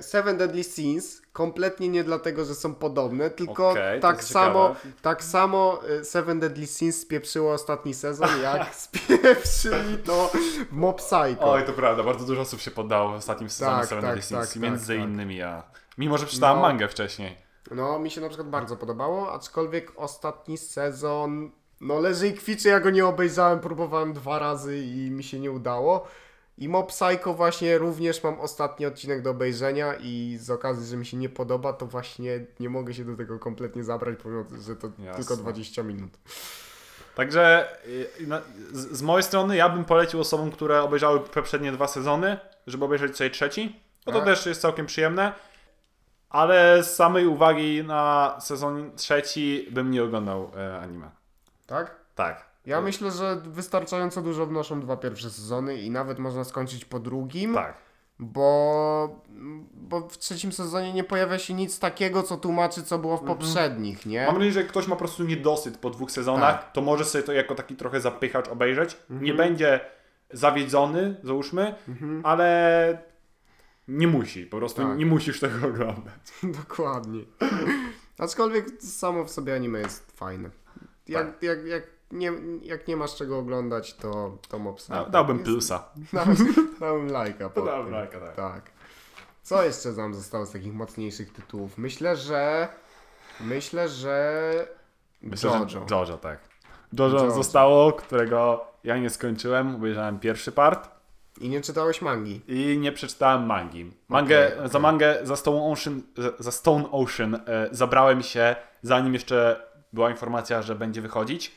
Seven Deadly Sins. Kompletnie nie dlatego, że są podobne, tylko to tak samo, ciekawe. tak samo y, Seven Deadly Sins spieprzyło ostatni sezon, *laughs* jak spieprzyli to Mob Psycho. Oj, to prawda, bardzo dużo osób się poddało w ostatnim sezonie Tak, Seven tak, Deadly Sins, tak, między tak, tak. innymi ja. Mimo, że przeczytałem No. mangę wcześniej. No, mi się na przykład bardzo podobało, aczkolwiek ostatni sezon, no leży i kwiczy, ja go nie obejrzałem, próbowałem dwa razy i mi się nie udało. I Mob Psycho właśnie również mam ostatni odcinek do obejrzenia i z okazji, że mi się nie podoba, to właśnie nie mogę się do tego kompletnie zabrać, pomimo że to Jasne. tylko 20 minut. Także y, na- z, z mojej strony ja bym polecił osobom, które obejrzały poprzednie dwa sezony, żeby obejrzeć sobie trzeci. No to Tak. też jest całkiem przyjemne. Ale z samej uwagi na sezon trzeci bym nie oglądał e, anime. Tak? Tak. Ja myślę, że wystarczająco dużo wnoszą dwa pierwsze sezony i nawet można skończyć po drugim. Tak. bo, bo w trzecim sezonie nie pojawia się nic takiego, co tłumaczy, co było w poprzednich, nie? Mam nadzieję, że jak ktoś ma po prostu niedosyt po dwóch sezonach, Tak. to może sobie to jako taki trochę zapychacz obejrzeć. Mhm. Nie będzie zawiedzony, załóżmy, ale nie musi, po prostu Tak. nie musisz tego oglądać. *laughs* Dokładnie. Aczkolwiek samo w sobie anime jest fajne. Jak, Tak. jak, jak, nie, jak nie masz czego oglądać, to, to mopsa. Da, dałbym Jest- plusa. *laughs* Dałem, dałem lajka. *laughs* pod Dałem tym. lajka, tak. tak. Co jeszcze nam zostało z takich mocniejszych tytułów? Myślę, że. Myślę, że. Myślę, Jojo. że Jojo, tak. Jojo, Jojo. zostało, którego ja nie skończyłem, obejrzałem pierwszy part I nie czytałeś mangi. i nie przeczytałem mangi. Mangę, Okej, okej. Za mangę, za Stone Ocean, za- za Stone Ocean e, zabrałem się, zanim jeszcze była informacja, że będzie wychodzić,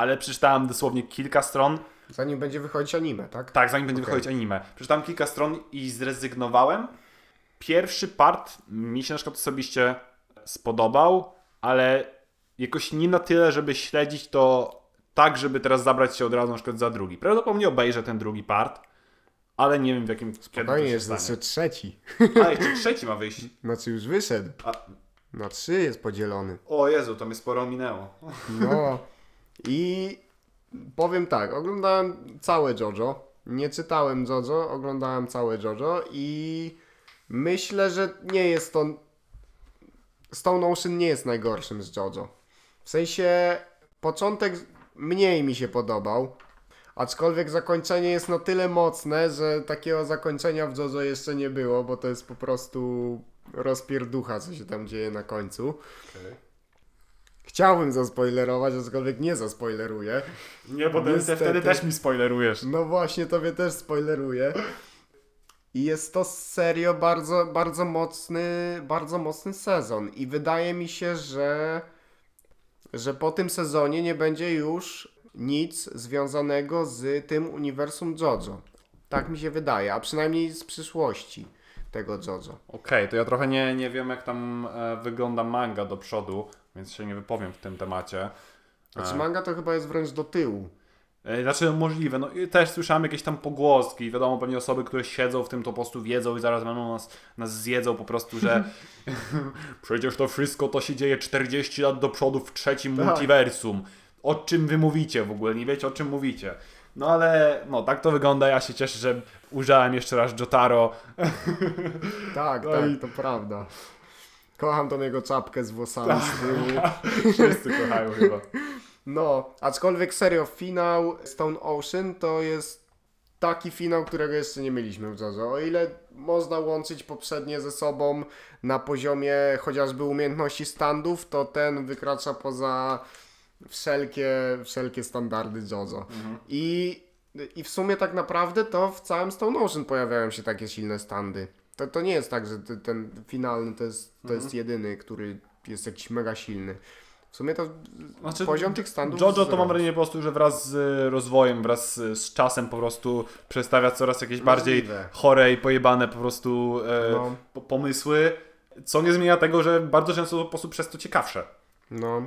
ale przeczytałem dosłownie kilka stron, Zanim będzie wychodzić anime, tak? tak, zanim będzie Okej. wychodzić anime. Przeczytałem kilka stron i zrezygnowałem. Pierwszy part mi się na przykład osobiście spodobał, ale jakoś nie na tyle, żeby śledzić to tak, żeby teraz zabrać się od razu na przykład za drugi. Prawdopodobnie obejrzę ten drugi part, ale nie wiem w jakim Spokojnie, jest jeszcze trzeci. A, jeszcze trzeci ma wyjść. *laughs* Znaczy już wyszedł. A, Na trzy jest podzielony. o Jezu, to mnie sporo minęło. No. *laughs* I powiem tak, oglądałem całe JoJo. Nie czytałem JoJo, oglądałem całe JoJo i myślę, że nie jest to. Stone Ocean nie jest najgorszym z JoJo. W sensie początek mniej mi się podobał. Aczkolwiek zakończenie jest na tyle mocne, że takiego zakończenia w JoJo jeszcze nie było, bo to jest po prostu rozpierducha, co się tam dzieje na końcu. Chciałbym zaspoilerować, aczkolwiek nie zaspoileruję. Nie, bo ty Niestety. wtedy też mi spoilerujesz. No właśnie, tobie też spoileruję. I jest to serio bardzo, bardzo mocny, bardzo mocny sezon. I wydaje mi się, że, że po tym sezonie nie będzie już nic związanego z tym uniwersum JoJo. Tak mi się wydaje, a przynajmniej z przyszłości tego JoJo. Okej, to ja trochę nie, nie wiem jak tam e, wygląda manga do przodu, więc się nie wypowiem w tym temacie. Znaczy E. manga to chyba jest wręcz do tyłu. E, Znaczy możliwe, no i też słyszałem jakieś tam pogłoski, wiadomo, pewnie osoby, które siedzą w tym to po prostu wiedzą i zaraz będą nas, nas zjedzą po prostu, że *laughs* przecież to wszystko to się dzieje 40 lat do przodu w trzecim Tak. multiversum. O czym wy mówicie w ogóle, nie wiecie o czym mówicie. No ale no tak to wygląda, ja się cieszę, że użyłem jeszcze raz Jotaro. Tak, *laughs* No tak, i- to prawda. Kocham tą jego czapkę z włosami z tyłu. *laughs* Wszyscy kochają chyba. No, aczkolwiek serio, finał Stone Ocean to jest taki finał, którego jeszcze nie mieliśmy w JoJo. O ile można łączyć poprzednie ze sobą na poziomie chociażby umiejętności standów, to ten wykracza poza wszelkie, wszelkie standardy JoJo. I, I w sumie tak naprawdę to w całym Stone Ocean pojawiają się takie silne standy. To, to nie jest tak, że ty- ten finalny to jest, to jest jedyny, który jest jakiś mega silny. W sumie to Znaczy, poziom tych standów... Jojo to mam wrażenie po prostu, że wraz z rozwojem, wraz z, czasem po prostu przedstawia coraz jakieś bardziej Możliwe. chore i pojebane po prostu e, No. po, pomysły, co nie zmienia tego, że bardzo często to po prostu przez to ciekawsze. No.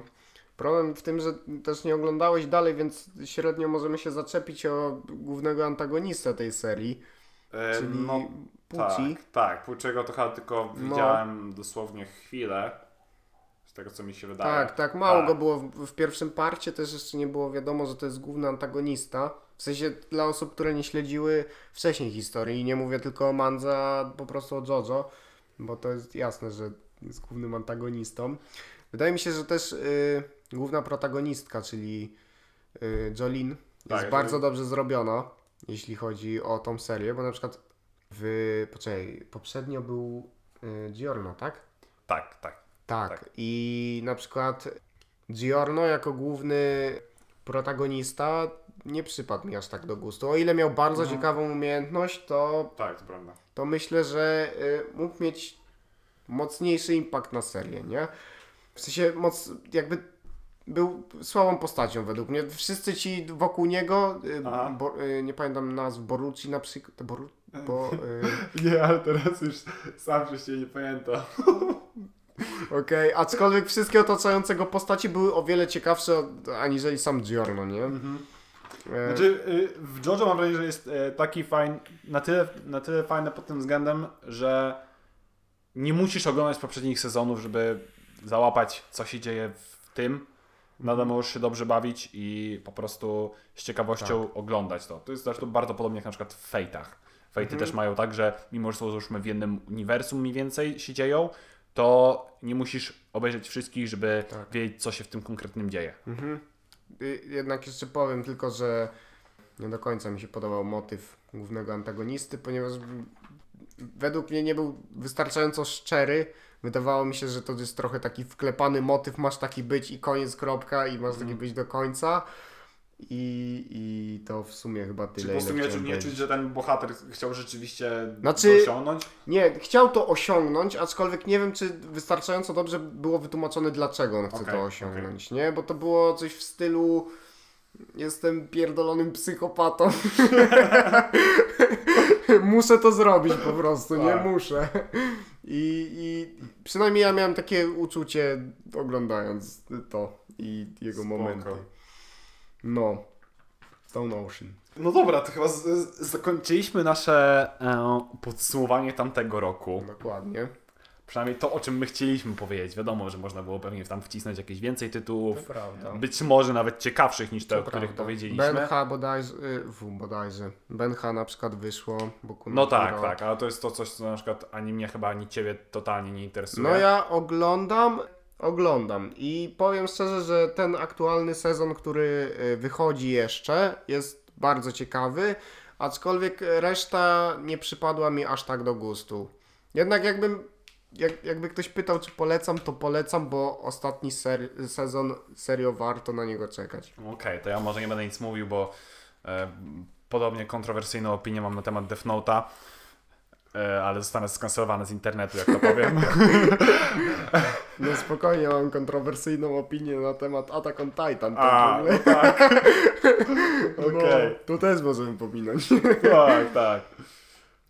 Problem w tym, że też nie oglądałeś dalej, więc średnio możemy się zaczepić o głównego antagonistę tej serii, czyli no, Pucci. tak, tak, Puczego to chyba tylko No. widziałem dosłownie chwilę, z tego co mi się wydaje. Tak, tak, mało Tak. go było w, w pierwszym parcie, też jeszcze nie było wiadomo, że to jest główny antagonista. W sensie dla osób, które nie śledziły wcześniej historii, nie mówię tylko o Mandze, a po prostu o Jojo, bo to jest jasne, że jest głównym antagonistą. Wydaje mi się, że też y, główna protagonistka, czyli y, Jolene, jest Tak, bardzo dobrze zrobiona, jeśli chodzi o tą serię, bo na przykład w, poczekaj, poprzednio był y, Giorno, tak? Tak, tak. Tak. Tak. I na przykład Giorno jako główny protagonista nie przypadł mi aż tak do gustu. O ile miał bardzo No. ciekawą umiejętność, to, Tak, to prawda. to myślę, że y, mógł mieć mocniejszy impact na serię, nie? W sensie moc, jakby był słabą postacią według mnie. Wszyscy ci wokół niego, y, Aha. bo, y, nie pamiętam nazw, Borucci na przykład, Boru, *laughs* bo, y, Nie, ale teraz już sam się nie pamiętam. *laughs* Okej, aczkolwiek wszystkie otaczające go postaci były o wiele ciekawsze aniżeli sam Giorno, nie? E, Znaczy, y, w JoJo mam wrażenie, że jest e, taki fajny, na tyle, na tyle fajny pod tym względem, że nie musisz oglądać poprzednich sezonów, żeby załapać, co się dzieje w tym. Nadal możesz się dobrze bawić i po prostu z ciekawością oglądać to. To jest zresztą bardzo podobnie jak na przykład w Fate'ach. Fate'y też mają tak, że mimo, że są załóżmy w jednym uniwersum mniej więcej się dzieją, to nie musisz obejrzeć wszystkich, żeby Tak. wiedzieć, co się w tym konkretnym dzieje. Mhm. Y, Jednak jeszcze powiem tylko, że nie do końca mi się podobał motyw głównego antagonisty, ponieważ według mnie nie był wystarczająco szczery. Wydawało mi się, że to jest trochę taki wklepany motyw, masz taki być i koniec, kropka, i masz taki być do końca. I, I to w sumie chyba Czy tyle. po prostu nie, nie czuć, że ten bohater chciał rzeczywiście Znaczy- to osiągnąć? Nie, chciał to osiągnąć, aczkolwiek nie wiem, czy wystarczająco dobrze było wytłumaczone, dlaczego on chce Okej, to osiągnąć, nie? Bo to było coś w stylu jestem pierdolonym psychopatą. *laughs* *laughs* *laughs* Muszę to zrobić po prostu, nie? Tak. Muszę. I, I przynajmniej ja miałem takie uczucie oglądając to i jego Spoko. momenty. No. Stone Ocean. No dobra, to chyba z, z, zakończyliśmy nasze e, podsumowanie tamtego roku. Dokładnie. Przynajmniej to, o czym my chcieliśmy powiedzieć. Wiadomo, że można było pewnie tam wcisnąć jakieś więcej tytułów. prawda. Być może nawet ciekawszych niż te, To o których prawda. powiedzieliśmy. Benha bodajże, y, w, bodajże. Benha na przykład wyszło. Boku no tak, Hero. tak, ale to jest to coś, co na przykład ani mnie chyba, ani ciebie totalnie nie interesuje. No ja oglądam, oglądam i powiem szczerze, że ten aktualny sezon, który y, wychodzi jeszcze, jest bardzo ciekawy, aczkolwiek reszta nie przypadła mi aż tak do gustu. Jednak jakbym, jak, jakby ktoś pytał, czy polecam, to polecam, bo ostatni ser, sezon serio warto na niego czekać. Okej, to ja może nie będę nic mówił, bo e, podobnie kontrowersyjną opinię mam na temat Death Note'a, e, ale zostanę skancelowany z internetu, jak to powiem. *laughs* No spokojnie, mam kontrowersyjną opinię na temat Attack on Titan. tak A, no tak. *laughs* Okej. No, to też możemy pominąć. Tak, tak.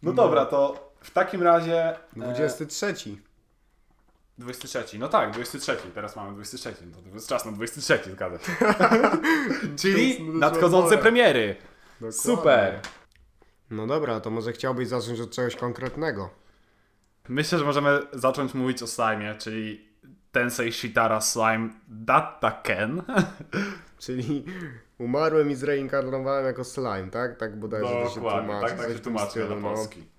No dobra, to w takim razie. e, 23. 23. No tak, 23. Teraz mamy 23. No to jest czas na 23, zgadza się. *laughs* Czyli nadchodzące premiery. Dokładnie. Super. No dobra, to może chciałbyś zacząć od czegoś konkretnego. Myślę, że możemy zacząć mówić o slime, czyli Tensei Shitara Slime Dattaken. *laughs* Czyli umarłem i zreinkarnowałem jako slime, tak? Tak bodajże to się Dokładnie, tłumaczy. tak, tak się tłumaczy na no. polski. W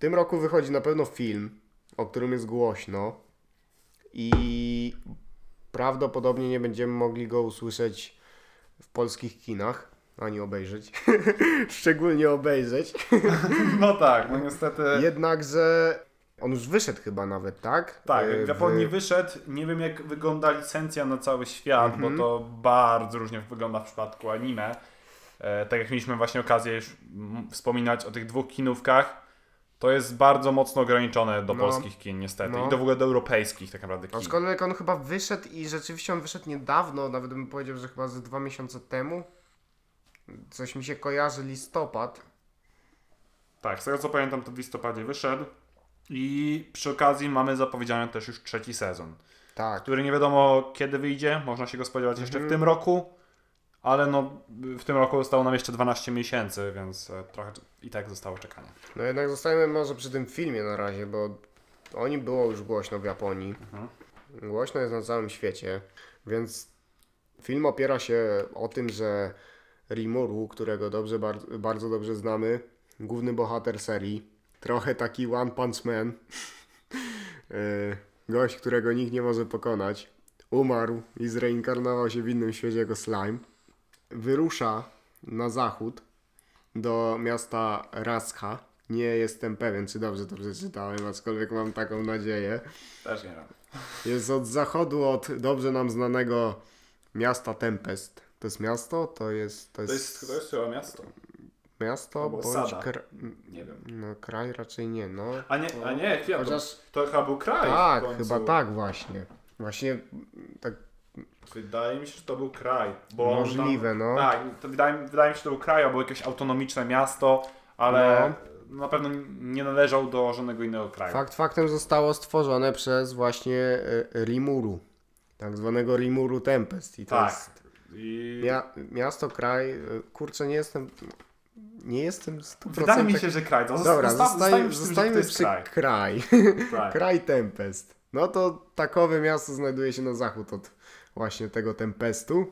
tym roku wychodzi na pewno film, o którym jest głośno i prawdopodobnie nie będziemy mogli go usłyszeć w polskich kinach, ani obejrzeć. *laughs* Szczególnie obejrzeć. *laughs* No tak, no niestety. Jednakże on już wyszedł chyba nawet, tak? Tak, E, w Japonii wyszedł. Nie wiem, jak wygląda licencja na cały świat, Mhm. bo to bardzo różnie wygląda w przypadku anime. E, tak jak mieliśmy właśnie okazję już wspominać o tych dwóch kinówkach, to jest bardzo mocno ograniczone do No. polskich kin, niestety. No. I do w ogóle do europejskich, tak naprawdę. Kin. Aczkolwiek on chyba wyszedł i rzeczywiście on wyszedł niedawno, nawet bym powiedział, że chyba ze dwa miesiące temu. Coś mi się kojarzy listopad. Tak, z tego co pamiętam, to w listopadzie wyszedł. I przy okazji mamy zapowiedziany też już trzeci sezon, Tak. który nie wiadomo kiedy wyjdzie. Można się go spodziewać jeszcze w Mhm. tym roku. Ale no, w tym roku zostało nam jeszcze 12 miesięcy, więc e, trochę i tak zostało czekanie. No jednak zostajemy może przy tym filmie na razie, bo o nim było już głośno w Japonii. Mhm. Głośno jest na całym świecie, więc film opiera się o tym, że Rimuru, którego dobrze, bardzo, dobrze znamy, główny bohater serii, trochę taki One Punch Man, Yy, *laughs* gość, którego nikt nie może pokonać, umarł i zreinkarnował się w innym świecie jako slime, wyrusza na zachód do miasta Rascha. Nie jestem pewien, czy dobrze to przeczytałem, aczkolwiek mam taką nadzieję. Też nie wiem. Jest od zachodu od dobrze nam znanego miasta Tempest. To jest miasto? To jest, to To jest, jest, to jest chyba miasto. miasto albo bądź. Nie wiem. no, kraj raczej nie, no. A nie, a nie, to, Chociaż to chyba był kraj. tak, chyba tak właśnie. Właśnie tak Wydaje mi się, że to był kraj. Bo możliwe, tam, no. Tak, to wydaje, wydaje mi się, że to był kraj albo jakieś autonomiczne miasto, ale na pewno nie należał do żadnego innego kraju. Fakt faktem zostało stworzone przez właśnie e, Rimuru. Tak zwanego Rimuru Tempest. I to Tak. jest I Mia miasto, kraj, y, kurczę, nie jestem, nie jestem 100% wydaje mi się, że kraj. To Dobra, zosta- zostajmy, zostajmy przy kraj. kraj. kraj. *laughs* kraj Tempest. No to takowe miasto znajduje się na zachód od właśnie tego Tempestu.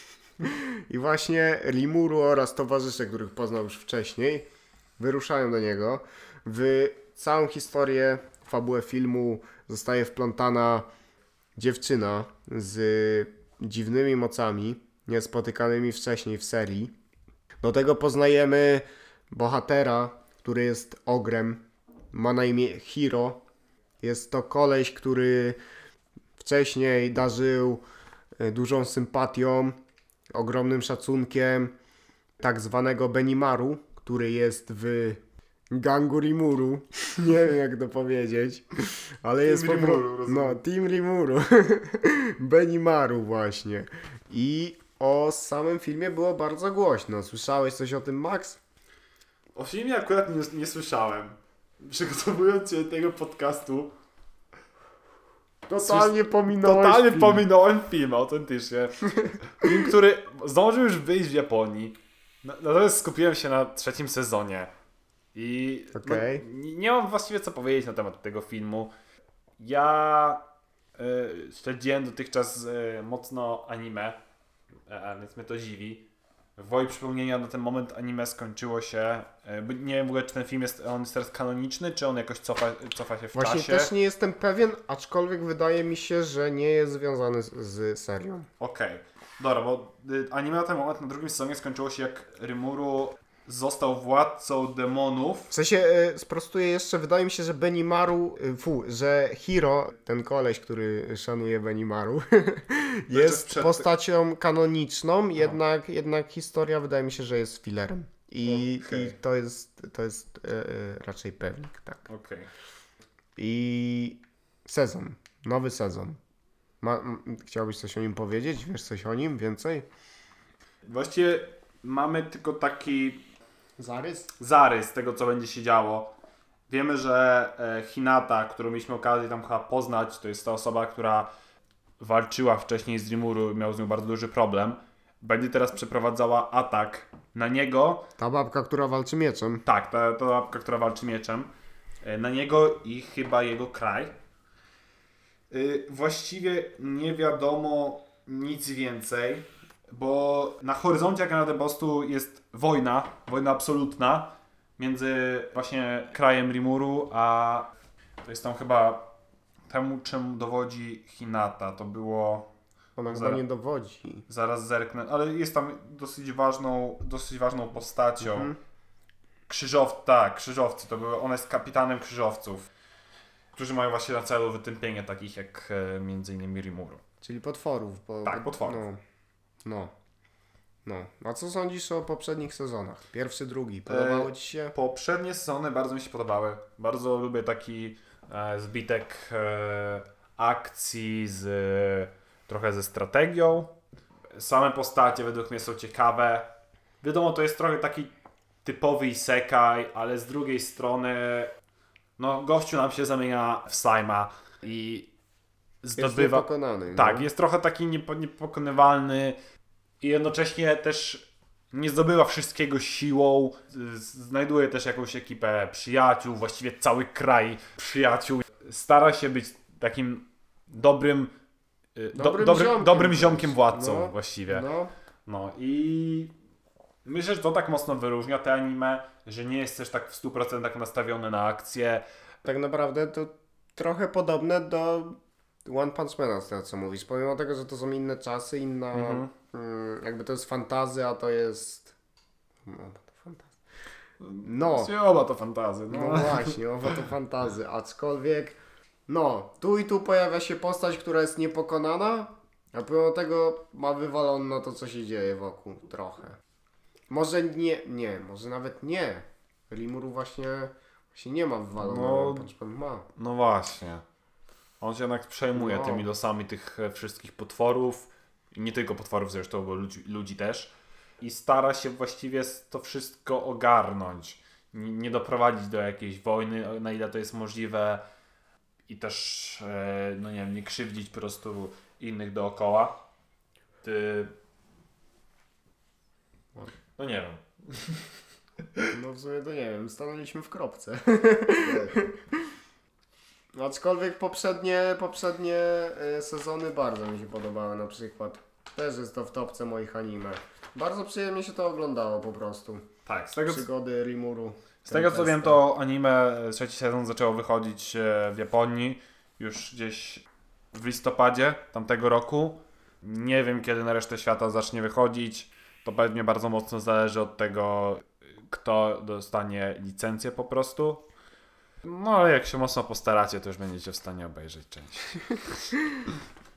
*laughs* I właśnie Rimuru oraz towarzysze, których poznał już wcześniej, wyruszają do niego. W całą historię, fabułę filmu zostaje wplątana dziewczyna z dziwnymi mocami, niespotykanymi wcześniej w serii. Do tego poznajemy bohatera, który jest ogrem, ma na imię Hiro. Jest to koleś, który wcześniej darzył dużą sympatią, ogromnym szacunkiem tak zwanego Benimaru, który jest w gangu Rimuru. *laughs* Nie wiem jak to powiedzieć, ale jest po Rimuru, prostu... rozumiem. No, Team Rimuru. *laughs* Benimaru właśnie. I o samym filmie było bardzo głośno. Słyszałeś coś o tym, Max? O filmie akurat nie, nie słyszałem. Przygotowując się do tego podcastu, Totalnie pominąłeś totalnie film. pominąłem film, autentycznie. Film, który zdążył już wyjść w Japonii. Na- Natomiast skupiłem się na trzecim sezonie. I Okej. no, nie- nie mam właściwie co powiedzieć na temat tego filmu. Ja y, śledziłem dotychczas y, mocno anime, e, a więc mnie to dziwi. Woli przypomnienia na ten moment anime skończyło się. bo nie wiem w ogóle, czy ten film jest, on jest teraz kanoniczny, czy on jakoś cofa, cofa się w Właśnie czasie. też nie jestem pewien, aczkolwiek wydaje mi się, że nie jest związany z, z serią. Okej. Dobra, bo y, anime na ten moment na drugim sezonie skończyło się jak Rimuru został władcą demonów. W sensie, y, sprostuję jeszcze, wydaje mi się, że Benimaru, y, fu, że Hiro, ten koleś, który szanuje Benimaru, *laughs* jest przed- postacią kanoniczną, jednak, jednak historia wydaje mi się, że jest fillerem. I, Okej. i to jest, to jest y, y, raczej pewnik, tak. Okej. I sezon, nowy sezon. Ma, m, chciałbyś coś o nim powiedzieć? Wiesz coś o nim więcej? Właściwie mamy tylko taki Zarys? zarys tego, co będzie się działo. Wiemy, że e, Hinata, którą mieliśmy okazję tam chyba poznać, to jest ta osoba, która walczyła wcześniej z Rimuru i miał z nią bardzo duży problem. Będzie teraz przeprowadzała atak na niego Ta babka, która walczy mieczem. Tak, ta, ta łapka, która walczy mieczem. E, Na niego i chyba jego kraj. Y, Właściwie nie wiadomo nic więcej, bo na horyzoncie na Bostu jest wojna, wojna absolutna między właśnie krajem Rimuru, a to jest tam chyba temu, czym dowodzi Hinata. To było Ona chyba nie dowodzi. Zaraz zerknę, ale jest tam dosyć ważną, dosyć ważną postacią. Mhm. Krzyżow, tak, krzyżowcy, to były, ona jest kapitanem krzyżowców, którzy mają właśnie na celu wytępienie takich jak e, między innymi Rimuru. Czyli potworów. Bo, Tak, potworów. No. No. No. A co sądzisz o poprzednich sezonach? Pierwszy, drugi. Podobało E, ci się? Poprzednie sezony bardzo mi się podobały. Bardzo lubię taki e, zbitek e, akcji z trochę ze strategią. Same postacie według mnie są ciekawe. Wiadomo, to jest trochę taki typowy isekai, ale z drugiej strony no gościu nam się zamienia w slima i Jest zdobywa... niepokonany. Tak, no. jest trochę taki niepo, niepokonywalny i jednocześnie też nie zdobywa wszystkiego siłą. Znajduje też jakąś ekipę przyjaciół, właściwie cały kraj przyjaciół. Stara się być takim dobrym, y, do, Dobrym dobrym, ziomkiem dobrym ziomkiem władcą No, właściwie. No. No i myślę, że to tak mocno wyróżnia te anime, że nie jest też tak w 100% nastawiony na akcję. Tak naprawdę to trochę podobne do One Punch Mana, z tego co mówisz. Pomimo tego, że to są inne czasy, inna. Mhm. Mm, jakby to jest fantazy, a to jest. No, to fantazy. No. Właściwie Oba to fantazy. No No. właśnie, owo to fantazy, aczkolwiek no, tu i tu pojawia się postać, która jest niepokonana, a pomimo tego ma wywalone na to, co się dzieje wokół trochę. Może nie, nie, może nawet nie. Rimuru właśnie, właśnie nie ma wywalone, No. no. ma. No właśnie. On się jednak przejmuje No. tymi losami tych e, wszystkich potworów. I nie tylko potworów zresztą, bo ludzi, ludzi też. I stara się właściwie to wszystko ogarnąć. Nie doprowadzić do jakiejś wojny, na ile to jest możliwe. I też, e, no nie wiem, nie krzywdzić po prostu innych dookoła. Ty, No nie wiem. No w sumie to nie wiem, stanęliśmy w kropce. Aczkolwiek poprzednie, poprzednie e, sezony bardzo mi się podobały na przykład. Też jest to w topce moich anime. Bardzo przyjemnie się to oglądało po prostu. Tak, z tego, co- Przygody Rimuru. z tego co wiem, to anime e, trzeci sezon zaczęło wychodzić e, w Japonii już gdzieś w listopadzie tamtego roku. Nie wiem, kiedy na resztę świata zacznie wychodzić. To pewnie bardzo mocno zależy od tego, kto dostanie licencję po prostu. No, ale jak się mocno postaracie, to już będziecie w stanie obejrzeć część. *laughs*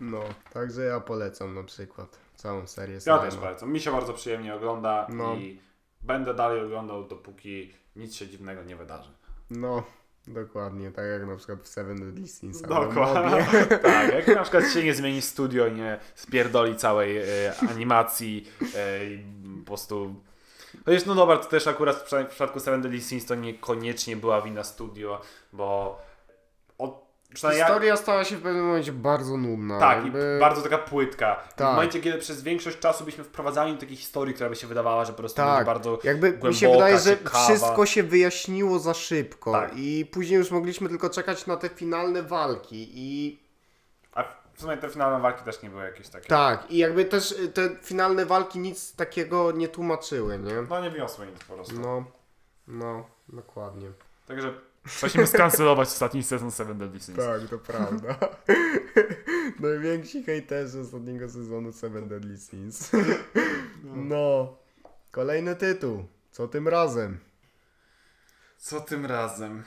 No, także ja polecam na przykład całą serię. Ja też polecam. Mi się bardzo przyjemnie ogląda No. i będę dalej oglądał, dopóki nic się dziwnego nie wydarzy. No, dokładnie, tak jak na przykład w Seven Deadly Sins. Dokładnie. *laughs* tak, jak na przykład się nie zmieni studio, nie spierdoli całej e, animacji e, i po prostu... To jest, no dobra, to też akurat w przypadku- w Seven Deadly Sins to niekoniecznie była wina studio, bo od, Historia stała się w pewnym momencie bardzo nudna. tak, jakby... i bardzo taka płytka. W Tak. momencie, kiedy przez większość czasu byśmy wprowadzali do takiej historii, która by się wydawała, że po prostu Tak, bardzo jakby mi się głęboka, wydaje, że ciekawa. wszystko się wyjaśniło za szybko Tak. i później już mogliśmy tylko czekać na te finalne walki i w sumie te finalne walki też nie były jakieś takie... tak, i jakby też y, te finalne walki nic takiego nie tłumaczyły, nie? No nie wniosły nic po prostu. No, no, dokładnie. Także musimy skancelować ostatni sezon Seven Deadly Sins. Tak, to prawda. *laughs* Najwięksi hejterzy ostatniego sezonu Seven Deadly Sins. No, kolejny tytuł. Co tym razem? Co tym razem?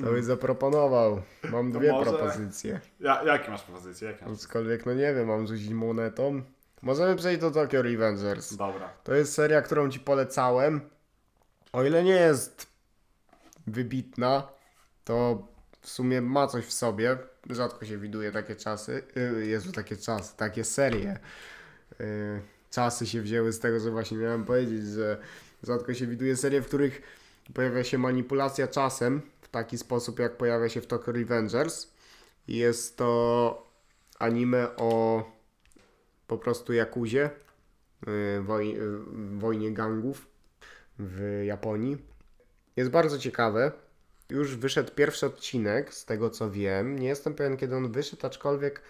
Co byś zaproponował? Mam To dwie może- propozycje. Ja, jakie masz propozycje? Jakie masz? Aczkolwiek, no nie wiem, mam rzucić monetą. Możemy przejść do Tokyo Revengers. Dobra. To jest seria, którą ci polecałem. O ile nie jest wybitna, to w sumie ma coś w sobie. Rzadko się widuje takie czasy. Yy, Jezu, takie czasy, takie serie. Yy, czasy się wzięły z tego, że właśnie miałem powiedzieć, że rzadko się widuje serie, w których pojawia się manipulacja czasem w taki sposób, jak pojawia się w Tokyo Revengers. Jest to anime o po prostu Jakuzie, yy, woj, yy, wojnie gangów w Japonii. Jest bardzo ciekawe. Już wyszedł pierwszy odcinek, z tego co wiem. Nie jestem pewien, kiedy on wyszedł, aczkolwiek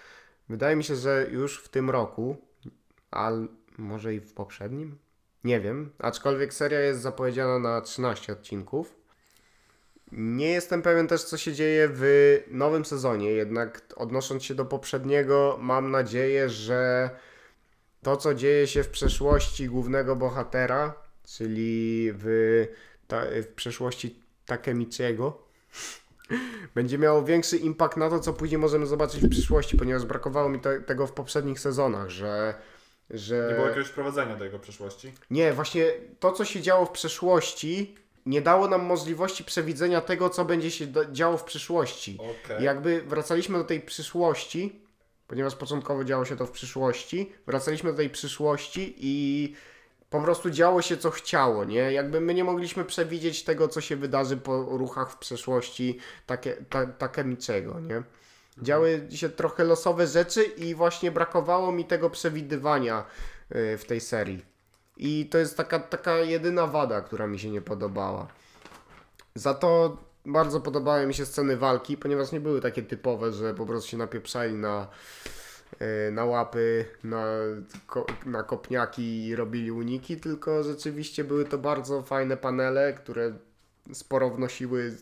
wydaje mi się, że już w tym roku, a może i w poprzednim. Nie wiem, aczkolwiek seria jest zapowiedziana na 13 odcinków. Nie jestem pewien też, co się dzieje w nowym sezonie, jednak odnosząc się do poprzedniego, mam nadzieję, że to, co dzieje się w przeszłości głównego bohatera, czyli w, ta, w przeszłości Takemichiego, *laughs* będzie miało większy impact na to, co później możemy zobaczyć w przyszłości, ponieważ brakowało mi te, tego w poprzednich sezonach, że. że... Nie było jakiegoś prowadzenia do jego przeszłości? Nie, właśnie to, co się działo w przeszłości, nie dało nam możliwości przewidzenia tego, co będzie się działo w przyszłości. I Jakby wracaliśmy do tej przyszłości, ponieważ początkowo działo się to w przyszłości, wracaliśmy do tej przyszłości i po prostu działo się co chciało, nie? Jakby my nie mogliśmy przewidzieć tego, co się wydarzy po ruchach w przeszłości takie, ta, Takemiczego, nie? Działy się trochę losowe rzeczy i właśnie brakowało mi tego przewidywania y, w tej serii. I to jest taka, taka jedyna wada, która mi się nie podobała. Za to bardzo podobały mi się sceny walki, ponieważ nie były takie typowe, że po prostu się napieprzali na, yy, na łapy, na, na kopniaki i robili uniki, tylko rzeczywiście były to bardzo fajne panele, które sporo wnosiły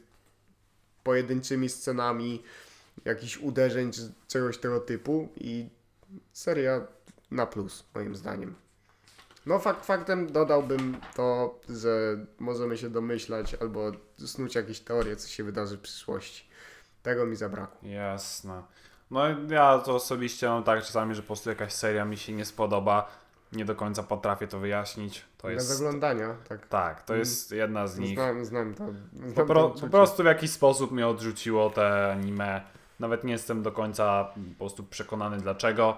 pojedynczymi scenami jakichś uderzeń czy czegoś tego typu i seria na plus moim zdaniem. No fakt faktem dodałbym to, że możemy się domyślać albo snuć jakieś teorie, co się wydarzy w przyszłości. Tego mi zabrakło. Jasne. No ja to osobiście mam tak czasami, że po prostu jakaś seria mi się nie spodoba, nie do końca potrafię to wyjaśnić. To jest... oglądania, tak. Tak, to jest jedna z nich. Znam, znam to. Znam Po, to pro, po prostu w jakiś sposób mnie odrzuciło te anime. Nawet nie jestem do końca po prostu przekonany dlaczego.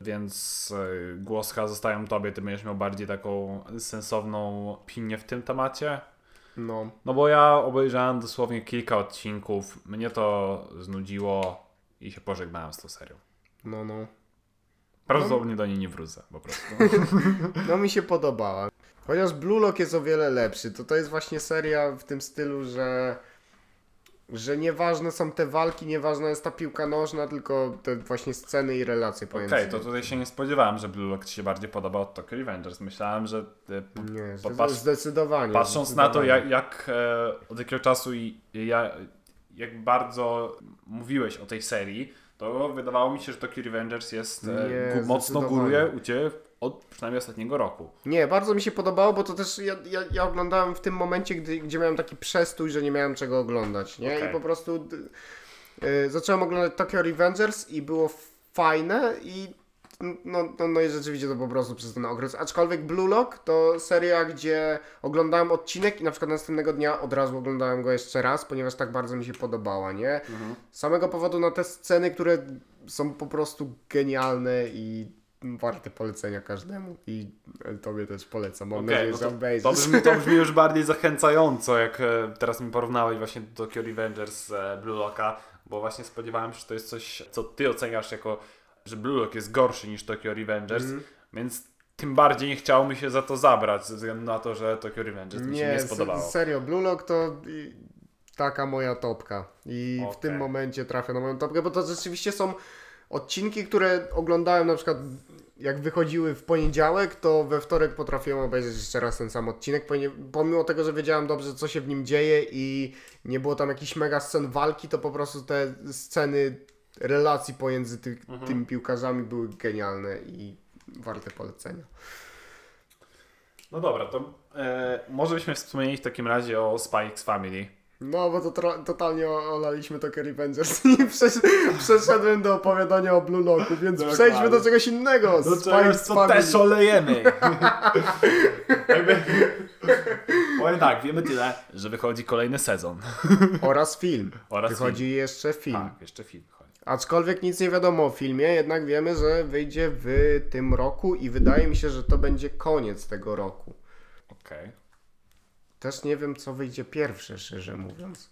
Więc y, głos chyba zostawiam tobie, ty będziesz miał bardziej taką sensowną opinię w tym temacie. No, No bo ja obejrzałem dosłownie kilka odcinków, mnie to znudziło i się pożegnałem z tą serią. no, no. Prawdopodobnie do niej nie wrócę po prostu. *laughs* No mi się podobała. Chociaż Blue Lock jest o wiele lepszy, to to jest właśnie seria w tym stylu, że że nieważne są te walki, nieważna jest ta piłka nożna, tylko te właśnie sceny i relacje Okej, pomiędzy. to tutaj się nie spodziewałem, że Blue Lock Ci się bardziej podoba od Tokyo Revengers. Myślałem, że e, Nie, Popatrz- zdecydowanie. patrząc na to, jak, jak e, od jakiego czasu i i ja, jak bardzo mówiłeś o tej serii, to wydawało mi się, że Tokyo Revengers jest e, Nie, mocno zdecydowanie. góruje u Ciebie od przynajmniej ostatniego roku. Nie, bardzo mi się podobało, bo to też ja, ja, ja oglądałem w tym momencie, gdy, gdzie miałem taki przestój, że nie miałem czego oglądać, nie? Okej. I po prostu d- y, zacząłem oglądać Tokyo Revengers i było fajne i no, no, no i rzeczywiście to po prostu przez ten okres. Aczkolwiek Blue Lock to seria, gdzie oglądałem odcinek i na przykład następnego dnia od razu oglądałem go jeszcze raz, ponieważ tak bardzo mi się podobała, nie? Z samego powodu na te sceny, które są po prostu genialne i warte polecenia każdemu i tobie też polecam. Mam Okej, nadzieję, no że to, obejrzysz. to, brzmi, to brzmi już bardziej zachęcająco, jak e, teraz mi porównałeś właśnie do Tokyo Revengers e, Blue Locka, bo właśnie spodziewałem się, że to jest coś, co Ty oceniasz jako, że Blue Lock jest gorszy niż Tokyo Revengers, Mhm. więc tym bardziej nie chciało mi się za to zabrać, ze względu na to, że Tokyo Revengers mi się nie spodobało. serio, Blue Lock to taka moja topka i w Okej. tym momencie trafia na moją topkę, bo to rzeczywiście są odcinki, które oglądałem na przykład jak wychodziły w poniedziałek, to we wtorek potrafiłem obejrzeć jeszcze raz ten sam odcinek, pomimo tego, że wiedziałem dobrze, co się w nim dzieje i nie było tam jakichś mega scen walki, to po prostu te sceny relacji pomiędzy ty, Mhm. tymi piłkarzami były genialne i warte polecenia. No dobra, to e, może byśmy wspomnieli w takim razie o Spy X Family. No, bo to tro- totalnie olaliśmy Tokyo Revengers *laughs* i przesz- przeszedłem do opowiadania o Blue Locku, więc Dokładnie. przejdźmy do czegoś innego. Do czegoś, co Family. też olejemy. *laughs* Jakby... Powiem tak, wiemy tyle, że wychodzi kolejny sezon. *laughs* Oraz film. Oraz Wychodzi jeszcze film. Tak, jeszcze film wychodzi. Aczkolwiek nic nie wiadomo o filmie, jednak wiemy, że wyjdzie w tym roku i wydaje mi się, że to będzie koniec tego roku. Okej. Też nie wiem, co wyjdzie pierwsze, szczerze mówiąc.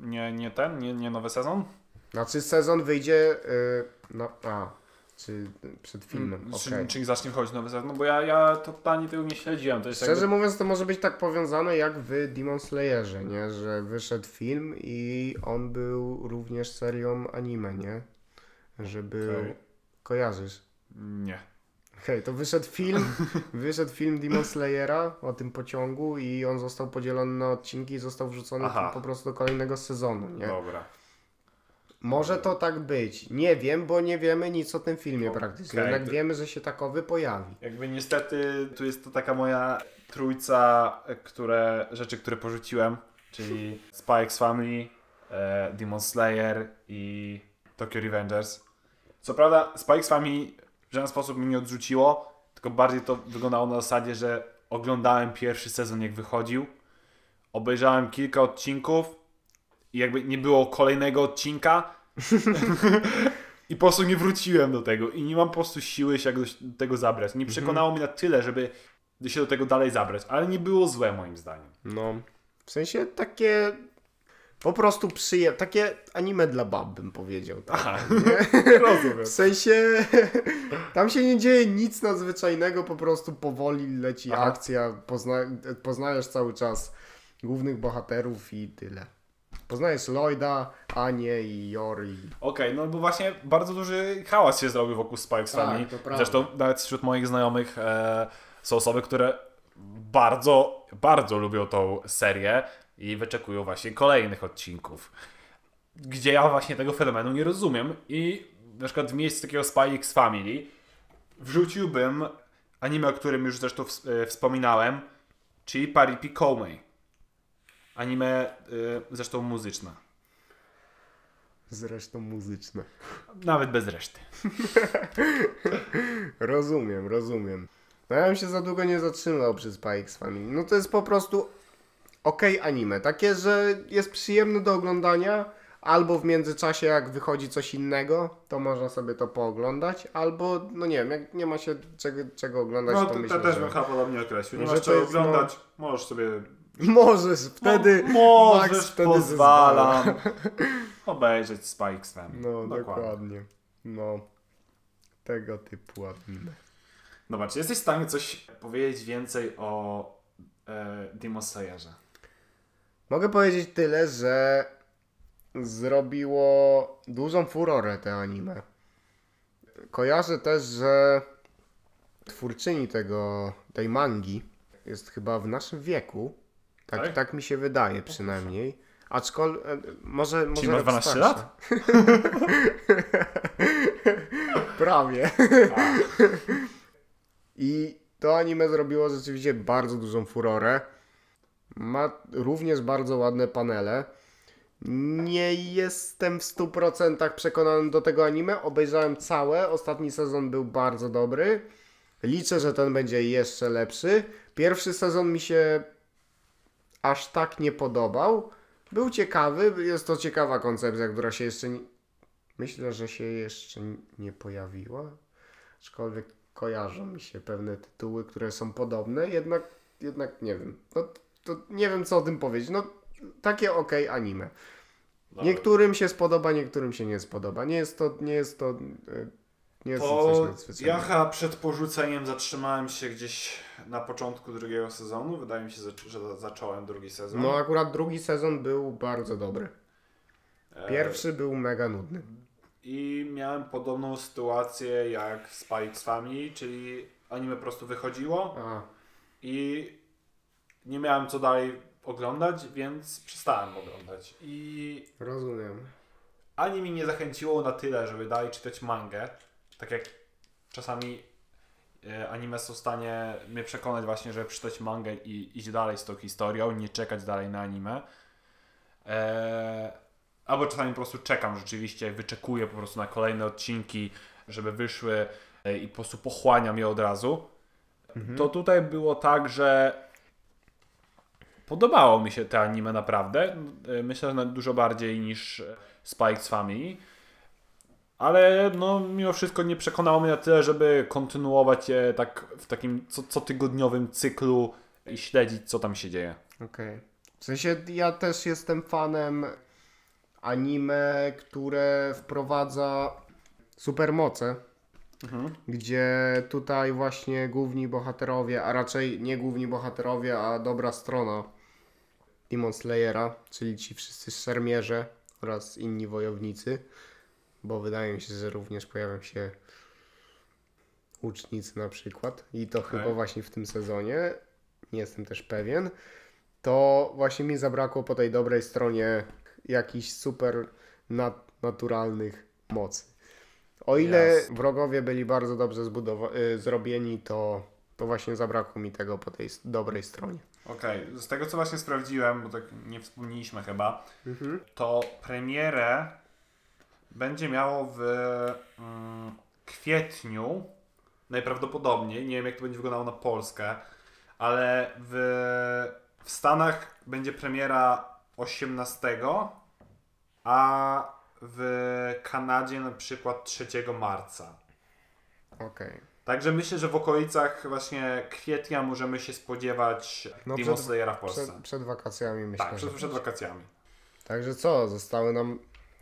Nie, nie ten, nie, nie nowy sezon? Znaczy sezon wyjdzie, yy, no, a, czy przed filmem, okej. Czy, czyli zacznie wchodzić nowy sezon? No bo ja, ja totalnie tego nie śledziłem. To jest Szczerze jakby... mówiąc, to może być tak powiązane jak w Demon Slayerze, nie? Że wyszedł film i on był również serią anime, nie? Że był... Okej. Kojarzysz? Nie. Okej, to wyszedł film, *laughs* wyszedł film Demon Slayera o tym pociągu i on został podzielony na odcinki i został wrzucony Aha. po prostu do kolejnego sezonu, nie? Dobra. Może to tak być. Nie wiem, bo nie wiemy nic o tym filmie Okej, praktycznie. Jednak wiemy, że się takowy pojawi. Jakby niestety tu jest to taka moja trójca które, rzeczy, które porzuciłem, czyli *laughs* X Family, e, Demon Slayer i Tokyo Revengers. Co prawda X Family w żaden sposób mnie nie odrzuciło, tylko bardziej to wyglądało na zasadzie, że oglądałem pierwszy sezon jak wychodził, obejrzałem kilka odcinków i jakby nie było kolejnego odcinka *laughs* i po prostu nie wróciłem do tego i nie mam po prostu siły się jakoś do tego zabrać. Nie przekonało mnie na tyle, żeby się do tego dalej zabrać, ale nie było złe moim zdaniem. No. W sensie takie... Po prostu przyjemne. Takie anime dla bab, bym powiedział. Tak? Aha, *laughs* rozumiem. W sensie *laughs* tam się nie dzieje nic nadzwyczajnego, po prostu powoli leci Aha. akcja, pozna, poznajesz cały czas głównych bohaterów i tyle. Poznajesz Lloyda, Anię i Yori. Okej, no bo właśnie bardzo duży hałas się zrobił wokół Spikes Tak, Family. to prawda. Zresztą nawet wśród moich znajomych e, są osoby, które bardzo, bardzo lubią tą serię i wyczekują właśnie kolejnych odcinków. Gdzie ja właśnie tego fenomenu nie rozumiem i na przykład w miejscu takiego Spy X Family wrzuciłbym anime, o którym już zresztą e, wspominałem, czyli Paripi Koumei. Anime e, zresztą muzyczne. Zresztą muzyczne. Nawet bez reszty. *laughs* Rozumiem, rozumiem. No ja bym się za długo nie zatrzymał przy Spy X Family. No to jest po prostu okej anime. Takie, że jest przyjemne do oglądania, albo w międzyczasie jak wychodzi coś innego, to można sobie to pooglądać, albo no nie wiem, jak nie ma się czego, czego oglądać, No to to, myślę, też że... bym chyba podobnie określił. Nie masz czego jest, no- oglądać, możesz sobie... Możesz, wtedy Mo- Max możesz, wtedy pozwalam *laughs* obejrzeć Family. No, dokładnie. No, tego typu anime. Dobra, czy jesteś w stanie coś powiedzieć więcej o e, Demon Slayerze? Mogę powiedzieć tyle, że zrobiło dużą furorę te anime. Kojarzę też, że twórczyni tego, tej mangi jest chyba w naszym wieku. Tak, Tak? tak? mi się wydaje przynajmniej. Aczkolwiek, może, może Czyli ma rok 12 starsza. lat? *laughs* Prawie. I to anime zrobiło rzeczywiście bardzo dużą furorę. Ma również bardzo ładne panele. Nie jestem w 100% przekonany do tego anime. Obejrzałem całe. Ostatni sezon był bardzo dobry. Liczę, że ten będzie jeszcze lepszy. Pierwszy sezon mi się aż tak nie podobał. Był ciekawy. Jest to ciekawa koncepcja, która się jeszcze nie... Myślę, że się jeszcze nie pojawiła. Aczkolwiek kojarzą mi się pewne tytuły, które są podobne, jednak, jednak nie wiem. No, to nie wiem, co o tym powiedzieć. No, takie ok anime. Dobra. Niektórym się spodoba, niektórym się nie spodoba. Nie jest to, nie jest to, e, nie jest to coś Po, nadzwyczajnego. ja chyba przed porzuceniem zatrzymałem się gdzieś na początku drugiego sezonu. Wydaje mi się, że, zacząłem drugi sezon. No akurat drugi sezon był bardzo dobry. E, Pierwszy był mega nudny. I miałem podobną sytuację jak z Spikes Family, czyli anime po prostu wychodziło A, i nie miałem co dalej oglądać, więc przestałem oglądać. I rozumiem. ani mi nie zachęciło na tyle, żeby dalej czytać mangę. Tak jak czasami e, anime są w stanie mnie przekonać właśnie, żeby przeczytać mangę i iść dalej z tą historią, nie czekać dalej na anime. E, albo czasami po prostu czekam rzeczywiście, wyczekuję po prostu na kolejne odcinki, żeby wyszły e, i po prostu pochłaniam je od razu. To tutaj było tak, że podobało mi się te anime naprawdę. E, Myślę, że dużo bardziej niż Spikes Family. Ale no, mimo wszystko nie przekonało mnie na tyle, żeby kontynuować je tak w takim co, cotygodniowym cyklu i śledzić, co tam się dzieje. Okej. W sensie ja też jestem fanem anime, które wprowadza supermoce. Gdzie tutaj właśnie główni bohaterowie, a raczej nie główni bohaterowie, a dobra strona Demon Slayera, czyli ci wszyscy szermierze oraz inni wojownicy, bo wydaje mi się, że również pojawią się łucznicy na przykład. I to chyba właśnie w tym sezonie, nie jestem też pewien, to właśnie mi zabrakło po tej dobrej stronie jakichś super nat- naturalnych mocy. O ile Jasne. wrogowie byli bardzo dobrze y, zrobieni, to, to właśnie zabrakło mi tego po tej dobrej stronie. Okej, z tego co właśnie sprawdziłem, bo tak nie wspomnieliśmy chyba, to premierę będzie miało w mm, kwietniu, najprawdopodobniej, nie wiem jak to będzie wyglądało na Polskę, ale w, w Stanach będzie premiera 18, a w Kanadzie na przykład 3 marca. Okej. Także myślę, że w okolicach właśnie kwietnia możemy się spodziewać No Demon Slayera w Polsce. Przed, przed wakacjami myślę. tak, przed, przed wakacjami. Także co, zostały nam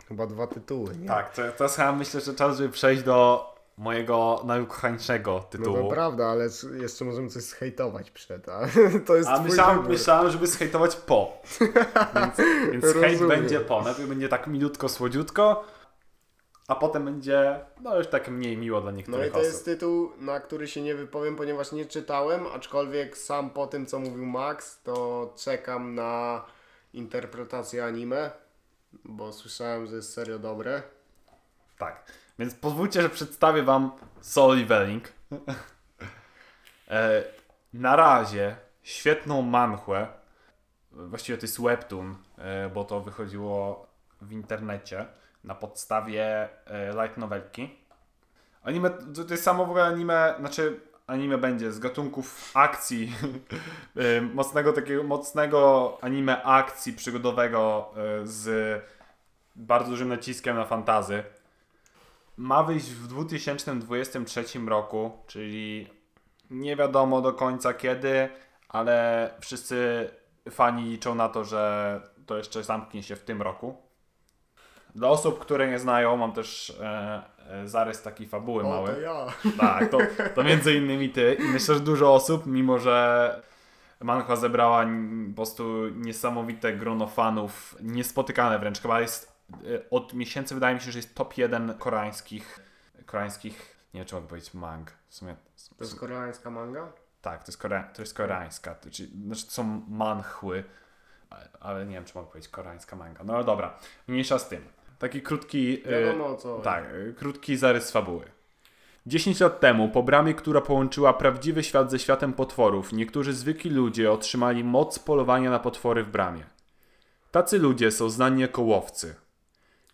chyba dwa tytuły, nie? Tak, to, to chyba myślę, że czas, żeby przejść do mojego najukochańszego No tytułu. to prawda, ale jeszcze możemy coś zhejtować przed, a *laughs* to jest A myślałem, wybór. myślałem, żeby zhejtować po. więc *laughs* więc hejt będzie po. Najpierw będzie tak milutko, słodziutko, a potem będzie no już tak mniej miło dla No niektórych i to osób. jest tytuł, na który się nie wypowiem, ponieważ nie czytałem, aczkolwiek sam po tym, co mówił Max, to czekam na interpretację anime, bo słyszałem, że jest serio dobre. Tak. Więc pozwólcie, że przedstawię wam Soul Leveling. e, na razie świetną manchłę. Właściwie to jest webtoon, e, bo to wychodziło w internecie na podstawie e, light novelki. Anime, to, to jest samo w ogóle anime, znaczy anime będzie z gatunków akcji, *laughs* e, mocnego takiego, mocnego anime akcji przygodowego e, z bardzo dużym naciskiem na fantazy. Ma wyjść w 2023 roku, czyli nie wiadomo do końca kiedy, ale wszyscy fani liczą na to, że to jeszcze zamknie się w tym roku. Dla osób, które nie znają, mam też e, e, zarys takiej fabuły O, mały. to ja. *laughs* Tak, to, to między innymi ty. I myślę, że dużo osób, mimo że manhwa zebrała po prostu niesamowite grono fanów, niespotykane wręcz. Chyba jest od miesięcy, wydaje mi się, że jest top 1 koreańskich, koreańskich, nie wiem czy mogę powiedzieć mang. W sumie, To jest koreańska manga? tak, to jest, kore, to jest koreańska, to, czyli, znaczy to są manhwy, ale- nie wiem czy mogę powiedzieć koreańska manga. No ale dobra, mniejsza z tym. Taki krótki... e, Wiadomo co. tak, y, krótki zarys fabuły. 10 lat temu, po bramie, która połączyła prawdziwy świat ze światem potworów, niektórzy zwykli ludzie otrzymali moc polowania na potwory w bramie. Tacy ludzie są znani jako łowcy.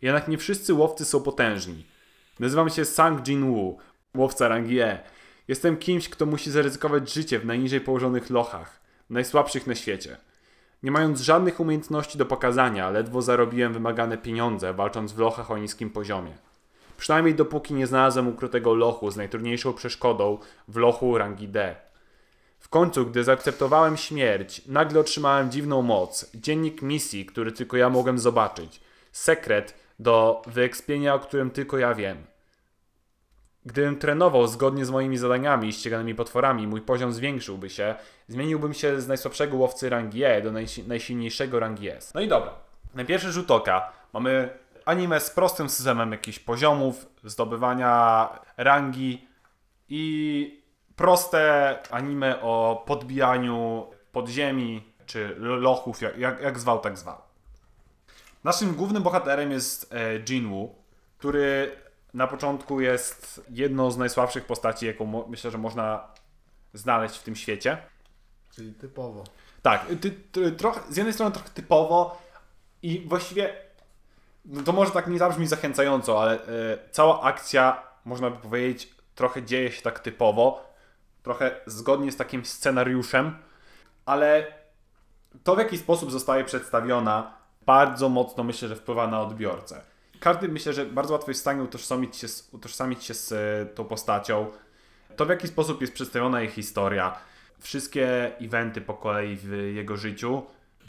Jednak nie wszyscy łowcy są potężni. Nazywam się Sang Jin-woo, łowca rangi E. Jestem kimś, kto musi zaryzykować życie w najniżej położonych lochach, najsłabszych na świecie. Nie mając żadnych umiejętności do pokazania, ledwo zarobiłem wymagane pieniądze, walcząc w lochach o niskim poziomie. Przynajmniej dopóki nie znalazłem ukrytego lochu z najtrudniejszą przeszkodą w lochu rangi D. W końcu, gdy zaakceptowałem śmierć, nagle otrzymałem dziwną moc, dziennik misji, który tylko ja mogłem zobaczyć, sekret do wyekspienia, o którym tylko ja wiem. Gdybym trenował zgodnie z moimi zadaniami i ściganymi potworami, mój poziom zwiększyłby się, zmieniłbym się z najsłabszego łowcy rangi E do najsi- najsilniejszego rangi S. No i dobra. Na pierwszy rzut oka mamy anime z prostym systemem jakichś poziomów, zdobywania rangi i proste anime o podbijaniu podziemi czy lochów, jak, jak, jak zwał, tak zwał. Naszym głównym bohaterem jest e, Jinwoo, który na początku jest jedną z najsłabszych postaci, jaką myślę, że można znaleźć w tym świecie. Czyli typowo. Tak, ty, ty, trochę, z jednej strony trochę typowo i właściwie no to może tak nie zabrzmi zachęcająco, ale e, cała akcja, można by powiedzieć, trochę dzieje się tak typowo, trochę zgodnie z takim scenariuszem, ale to w jaki sposób zostaje przedstawiona bardzo mocno myślę, że wpływa na odbiorcę. Każdy myślę, że bardzo łatwo jest w stanie utożsamić się z, utożsamić się z e, tą postacią. To w jaki sposób jest przedstawiona jej historia, wszystkie eventy po kolei w jego życiu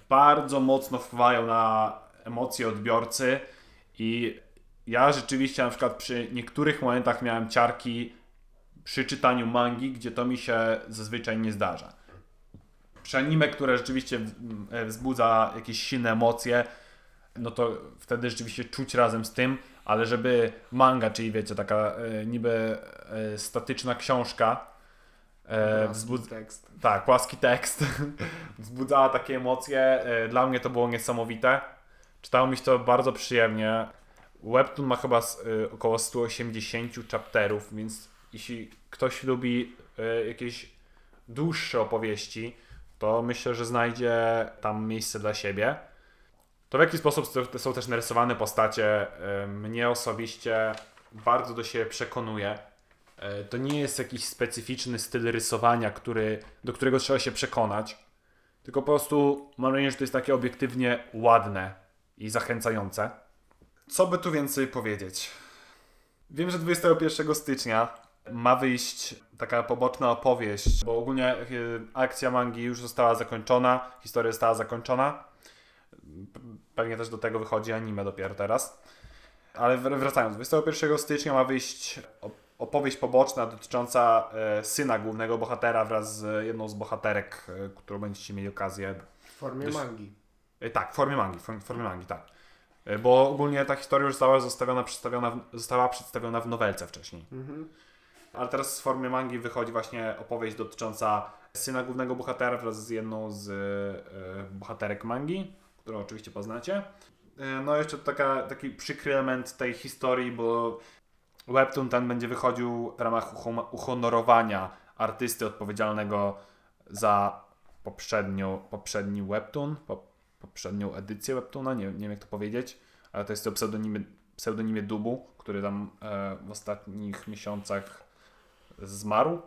bardzo mocno wpływają na emocje odbiorcy i ja rzeczywiście na przykład przy niektórych momentach miałem ciarki przy czytaniu mangi, gdzie to mi się zazwyczaj nie zdarza. Przy anime, które rzeczywiście e, wzbudza jakieś silne emocje, no to wtedy rzeczywiście czuć razem z tym, ale żeby manga, czyli wiecie, taka e, niby e, statyczna książka, e, wzbudza tekst. tak, płaski tekst *laughs* wzbudzała takie emocje. E, Dla mnie to było niesamowite. Czytało mi się to bardzo przyjemnie. Webtoon ma chyba s- y, około 180 chapterów, więc jeśli ktoś lubi jakieś dłuższe opowieści, to myślę, że znajdzie tam miejsce dla siebie. To w jaki sposób są też narysowane postacie, y, mnie osobiście bardzo do siebie przekonuje. E, To nie jest jakiś specyficzny styl rysowania, który, do którego trzeba się przekonać, tylko po prostu mam wrażenie, że to jest takie obiektywnie ładne i zachęcające. Co by tu więcej powiedzieć? Wiem, że 21 stycznia ma wyjść taka poboczna opowieść, bo ogólnie e, akcja mangi już została zakończona, historia została zakończona. Pewnie też do tego wychodzi anime dopiero teraz. Ale wr- wracając, 21 stycznia ma wyjść op- opowieść poboczna dotycząca e, syna głównego bohatera wraz z jedną z bohaterek, e, którą będziecie mieli okazję. W formie Dość- mangi. E, tak, w formie mangi, w form- w formie mangi, tak. E, bo ogólnie ta historia już została zostawiona, przedstawiona, została przedstawiona w nowelce wcześniej. Mhm. Ale teraz w formie mangi wychodzi właśnie opowieść dotycząca syna głównego bohatera wraz z jedną z e, bohaterek mangi, którą oczywiście poznacie. E, no jeszcze taka, taki przykry element tej historii, bo webtoon ten będzie wychodził w ramach uhon- uhonorowania artysty odpowiedzialnego za poprzednią, poprzedni webtoon, po, poprzednią edycję webtoona, nie, nie wiem jak to powiedzieć, ale to jest to pseudonimie, pseudonimie Dubu, który tam e, w ostatnich miesiącach zmarł.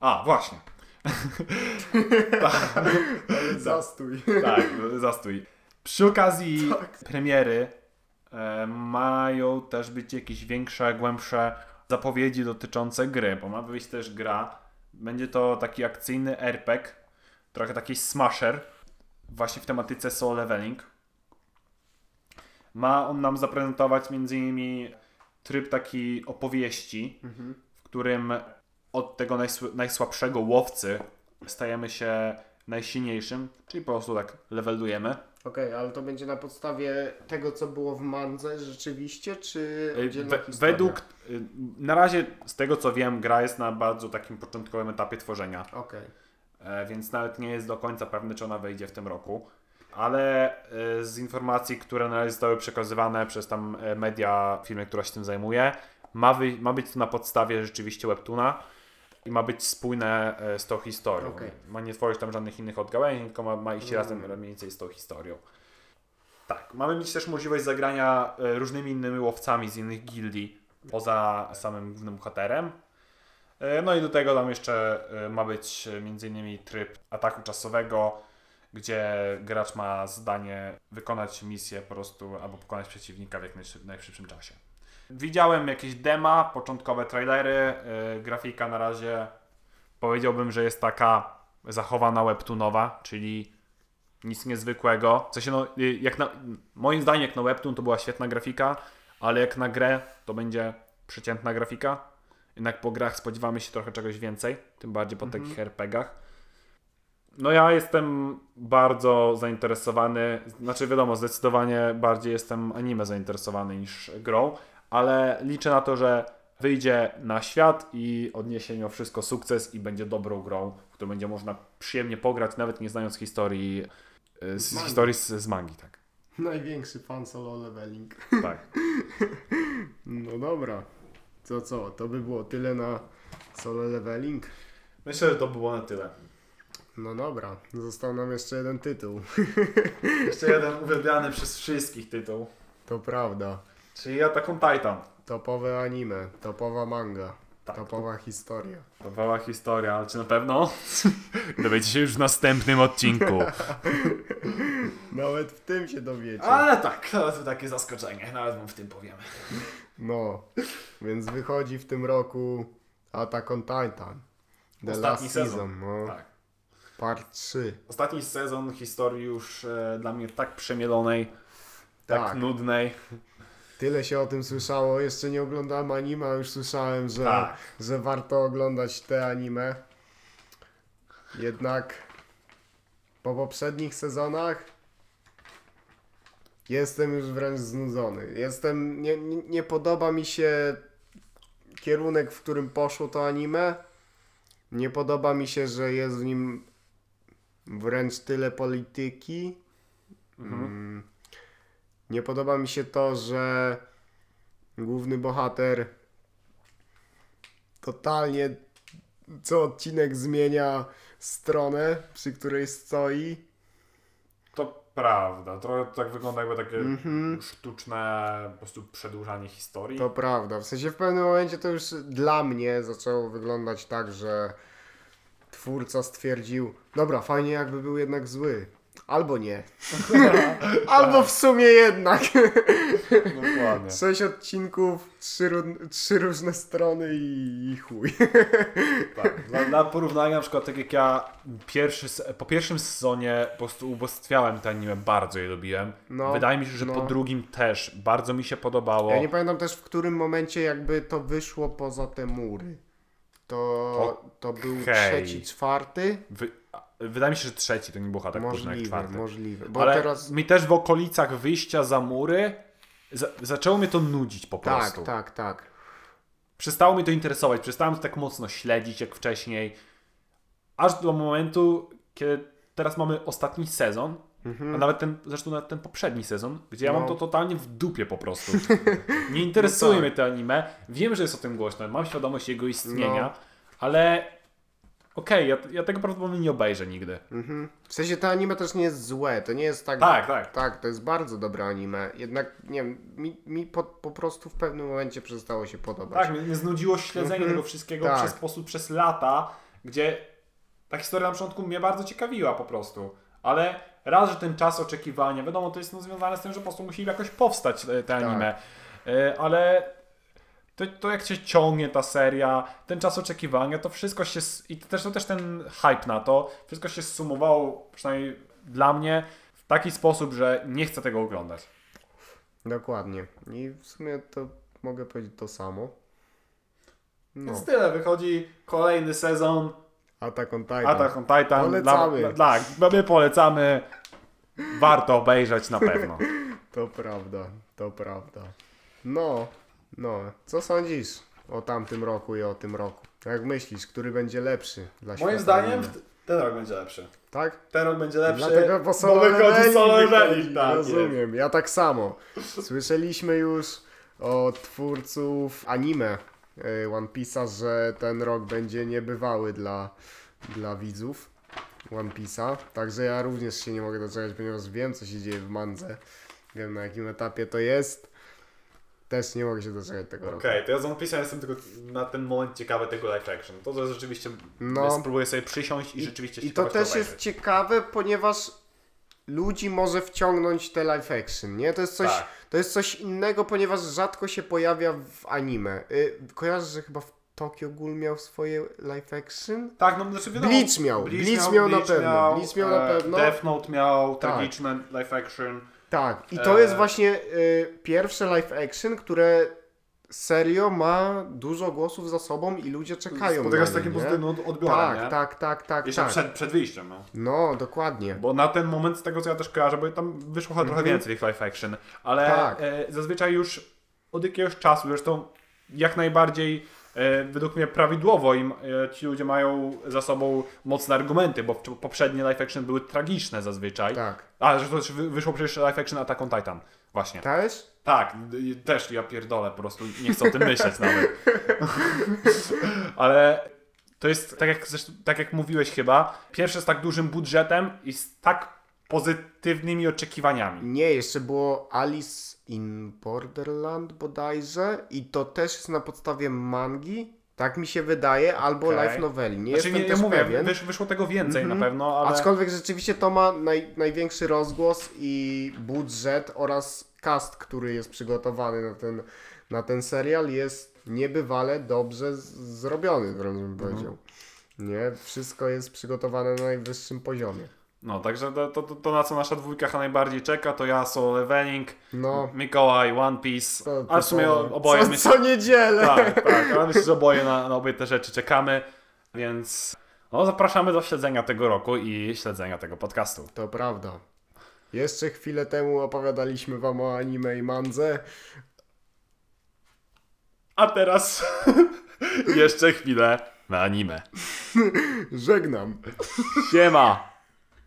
A, właśnie. *laughs* tak, zastój. tak, zastój. Przy okazji Tak. premiery e, mają też być jakieś większe, głębsze zapowiedzi dotyczące gry, bo ma wyjść też gra. Będzie to taki akcyjny RPG trochę taki smasher, właśnie w tematyce soul leveling. Ma on nam zaprezentować między innymi tryb taki opowieści, w którym od tego najsł- najsłabszego łowcy stajemy się najsilniejszym, czyli po prostu tak levelujemy. Okej, ale to będzie na podstawie tego, co było w mandze rzeczywiście, czy oddzielna We, według, y, na razie z tego co wiem, gra jest na bardzo takim początkowym etapie tworzenia, Okej. e, więc nawet nie jest do końca pewny, czy ona wejdzie w tym roku. Ale e, z informacji, które na razie zostały przekazywane przez tam e, media, firmy, która się tym zajmuje, ma, wy, ma być to na podstawie rzeczywiście webtuna i ma być spójne e, z tą historią. Okej. Ma nie tworzyć tam żadnych innych odgałęzień, tylko ma, ma iść Rozumiem. razem mniej więcej z tą historią. Tak, mamy mieć też możliwość zagrania różnymi innymi łowcami z innych gildii poza samym głównym bohaterem. No i do tego tam jeszcze ma być m.in. tryb ataku czasowego, gdzie gracz ma zadanie wykonać misję po prostu albo pokonać przeciwnika w jak najszyb- najszybszym czasie. Widziałem jakieś dema, początkowe trailery, e, grafika na razie powiedziałbym, że jest taka zachowana webtoonowa, czyli nic niezwykłego. W sensie, no, y, jak na, moim zdaniem, jak na webtoon to była świetna grafika, ale jak na grę to będzie przeciętna grafika. Jednak po grach spodziewamy się trochę czegoś więcej, tym bardziej po takich RPGach. No ja jestem bardzo zainteresowany, znaczy wiadomo, zdecydowanie bardziej jestem anime zainteresowany niż grą, ale liczę na to, że wyjdzie na świat i odniesie mimo wszystko sukces i będzie dobrą grą, w którą będzie można przyjemnie pograć, nawet nie znając historii y, z, Mangi. historii z, z mangi, tak. Największy fan solo leveling. tak. *laughs* No dobra. To co? To by było tyle na solo leveling? Myślę, że to było na tyle. No dobra. Został nam jeszcze jeden tytuł. *laughs* Jeszcze jeden uwielbiany przez wszystkich tytuł, To prawda. czyli Attack on Titan. Topowe anime, topowa manga, Tak. topowa historia. Nowała historia, ale czy na pewno? *laughs* Dowiecie się już w następnym odcinku. *laughs* Nawet w tym się dowiecie. Ale tak, to takie zaskoczenie, nawet wam w tym powiemy. No, więc wychodzi w tym roku Attack on Titan. The Ostatni Last sezon. Season, no. Tak. Part 3. Ostatni sezon historii już e, dla mnie tak przemielonej, tak, Tak. nudnej. Tyle się o tym słyszało, jeszcze nie oglądałem anime, a już słyszałem, że, Tak. że warto oglądać te anime. Jednak po poprzednich sezonach jestem już wręcz znudzony. Jestem, nie, nie, nie podoba mi się kierunek, w którym poszło to anime. Nie podoba mi się, że jest w nim wręcz tyle polityki. Mm. Nie podoba mi się to, że główny bohater totalnie co odcinek zmienia stronę, przy której stoi. To prawda, trochę tak wygląda jakby takie Mhm. sztuczne po prostu przedłużanie historii. To prawda. W sensie w pewnym momencie to już dla mnie zaczęło wyglądać tak, że twórca stwierdził, dobra, fajnie jakby był jednak zły. Albo nie. *laughs* Albo w sumie jednak. Dokładnie. Sześć odcinków, trzy, ró- trzy różne strony i, i chuj. Tak. Dla, dla porównania na przykład tak jak ja pierwszy, se- po pierwszym sezonie po prostu ubóstwiałem te anime, bardzo je lubiłem. No, Wydaje mi się, że no. po drugim też bardzo mi się podobało. Ja nie pamiętam też w którym momencie jakby to wyszło poza te mury. To, to był Okej. trzeci, czwarty? Wy, wydaje mi się, że trzeci to nie był tak późno jak możliwe, czwarty. możliwe. Bo Ale teraz... mi też w okolicach wyjścia za mury za, zaczęło mnie to nudzić po Tak, prostu. tak, tak. Przestało mnie to interesować, przestałem to tak mocno śledzić jak wcześniej. Aż do momentu, kiedy teraz mamy ostatni sezon, a nawet ten, zresztą nawet ten poprzedni sezon, gdzie ja No. mam to totalnie w dupie po prostu. *laughs* Nie interesuje No tak. mnie to anime. Wiem, że jest o tym głośno, mam świadomość jego istnienia, No. ale okej, ja, ja tego prawdopodobnie nie obejrzę nigdy. Mhm. W sensie to anime też nie jest złe, to nie jest tak... Tak, tak. Tak, to jest bardzo dobre anime. Jednak, nie wiem, mi, mi po, po prostu w pewnym momencie przestało się podobać. Tak, mnie, mnie znudziło śledzenie Mhm. tego wszystkiego Tak. przez sposób przez lata, gdzie ta historia na początku mnie bardzo ciekawiła po prostu. Ale raz, że ten czas oczekiwania, wiadomo, to jest no, związane z tym, że po prostu musi jakoś powstać e, te Tak. anime. E, Ale to, to jak się ciągnie ta seria, ten czas oczekiwania, to wszystko się, i też to też ten hype na to, wszystko się sumowało, przynajmniej dla mnie, w taki sposób, że nie chcę tego oglądać. Dokładnie. I w sumie to mogę powiedzieć to samo. No. Więc tyle, wychodzi kolejny sezon Attack on Titan. Attack on Titan. Polecamy. Dla, dla, tak, my polecamy. Warto obejrzeć na pewno. *laughs* To prawda, to prawda. No, no. Co sądzisz o tamtym roku i o tym roku? Jak myślisz, który będzie lepszy dla świata? Moim zdaniem anime? ten rok będzie lepszy. Tak? Ten rok będzie lepszy. Dlatego bo solo wychodzi solo leveling, tak. Rozumiem, ja tak samo. *laughs* Słyszeliśmy już od twórców anime y, One Piece'a, że ten rok będzie niebywały dla, dla widzów One Piece'a. Także ja również się nie mogę doczekać, ponieważ wiem, co się dzieje w mandze. Wiem, na jakim etapie to jest. Też nie mogę się doczekać tego. Okej, to ja z One Piece'a jestem tylko na ten moment ciekawy tego live action. To, to rzeczywiście No. spróbuję sobie przysiąść i, rzeczywiście I to też obejrzeć. jest ciekawe, ponieważ ludzi może wciągnąć te live action, nie? To jest coś, Tak. to jest coś innego, ponieważ rzadko się pojawia w anime. Y, kojarzysz, że chyba w Tokyo Ghoul miał swoje live action? Tak, no znaczy wiadomo. Bleach miał, Bleach miał na pewno, miał, Bleach miał na e, pewno. Death Note miał Tak. tragiczne live action. Tak, i to E. jest właśnie y, pierwsze live action, które serio ma dużo głosów za sobą i ludzie czekają Spotyka na z takim pozytywnym od- odbiorem, Tak, nie? tak, tak, tak, Jeszcze tak. przed, przed wyjściem, no. No, dokładnie. Bo na ten moment, z tego co ja też kojarzę, bo tam wyszło chyba trochę więcej tych live action, ale Mhm. Tak. e, zazwyczaj już od jakiegoś czasu, zresztą jak najbardziej według mnie prawidłowo im e, ci ludzie mają za sobą mocne argumenty, bo poprzednie live action były tragiczne zazwyczaj. Tak. A, że to też wy- wyszło przecież live action Attack on Titan. Właśnie. Też? Tak, też ja pierdolę, po prostu nie chcę o tym myśleć nawet. Ale to jest, tak jak, tak jak mówiłeś chyba, pierwsze z tak dużym budżetem i z tak pozytywnymi oczekiwaniami. Nie, jeszcze było Alice in Borderland bodajże i to też jest na podstawie mangi, tak mi się wydaje, albo Okej. live noveli. Nie Znaczy, jestem nie, też mówię, pewien. wysz, wyszło tego więcej Mhm. na pewno, ale... Aczkolwiek rzeczywiście to ma naj, największy rozgłos i budżet oraz cast, który jest przygotowany na ten, na ten serial jest niebywale dobrze zrobiony, wręcz bym Mhm. powiedział. Nie, wszystko jest przygotowane na najwyższym poziomie. No, także to, to, to na co nasza dwójka chyba najbardziej czeka, to ja, Solo Leveling, No, Mikołaj, One Piece, to, ale w sumie to- oboje co, myślę, co niedzielę. Tak, tak, ale myślę, że oboje na, na obie te rzeczy czekamy, więc no, zapraszamy do śledzenia tego roku i śledzenia tego podcastu. To prawda. Jeszcze chwilę temu opowiadaliśmy wam o anime i mandze. A teraz *laughs* jeszcze chwilę na anime. *laughs* Żegnam. Siema!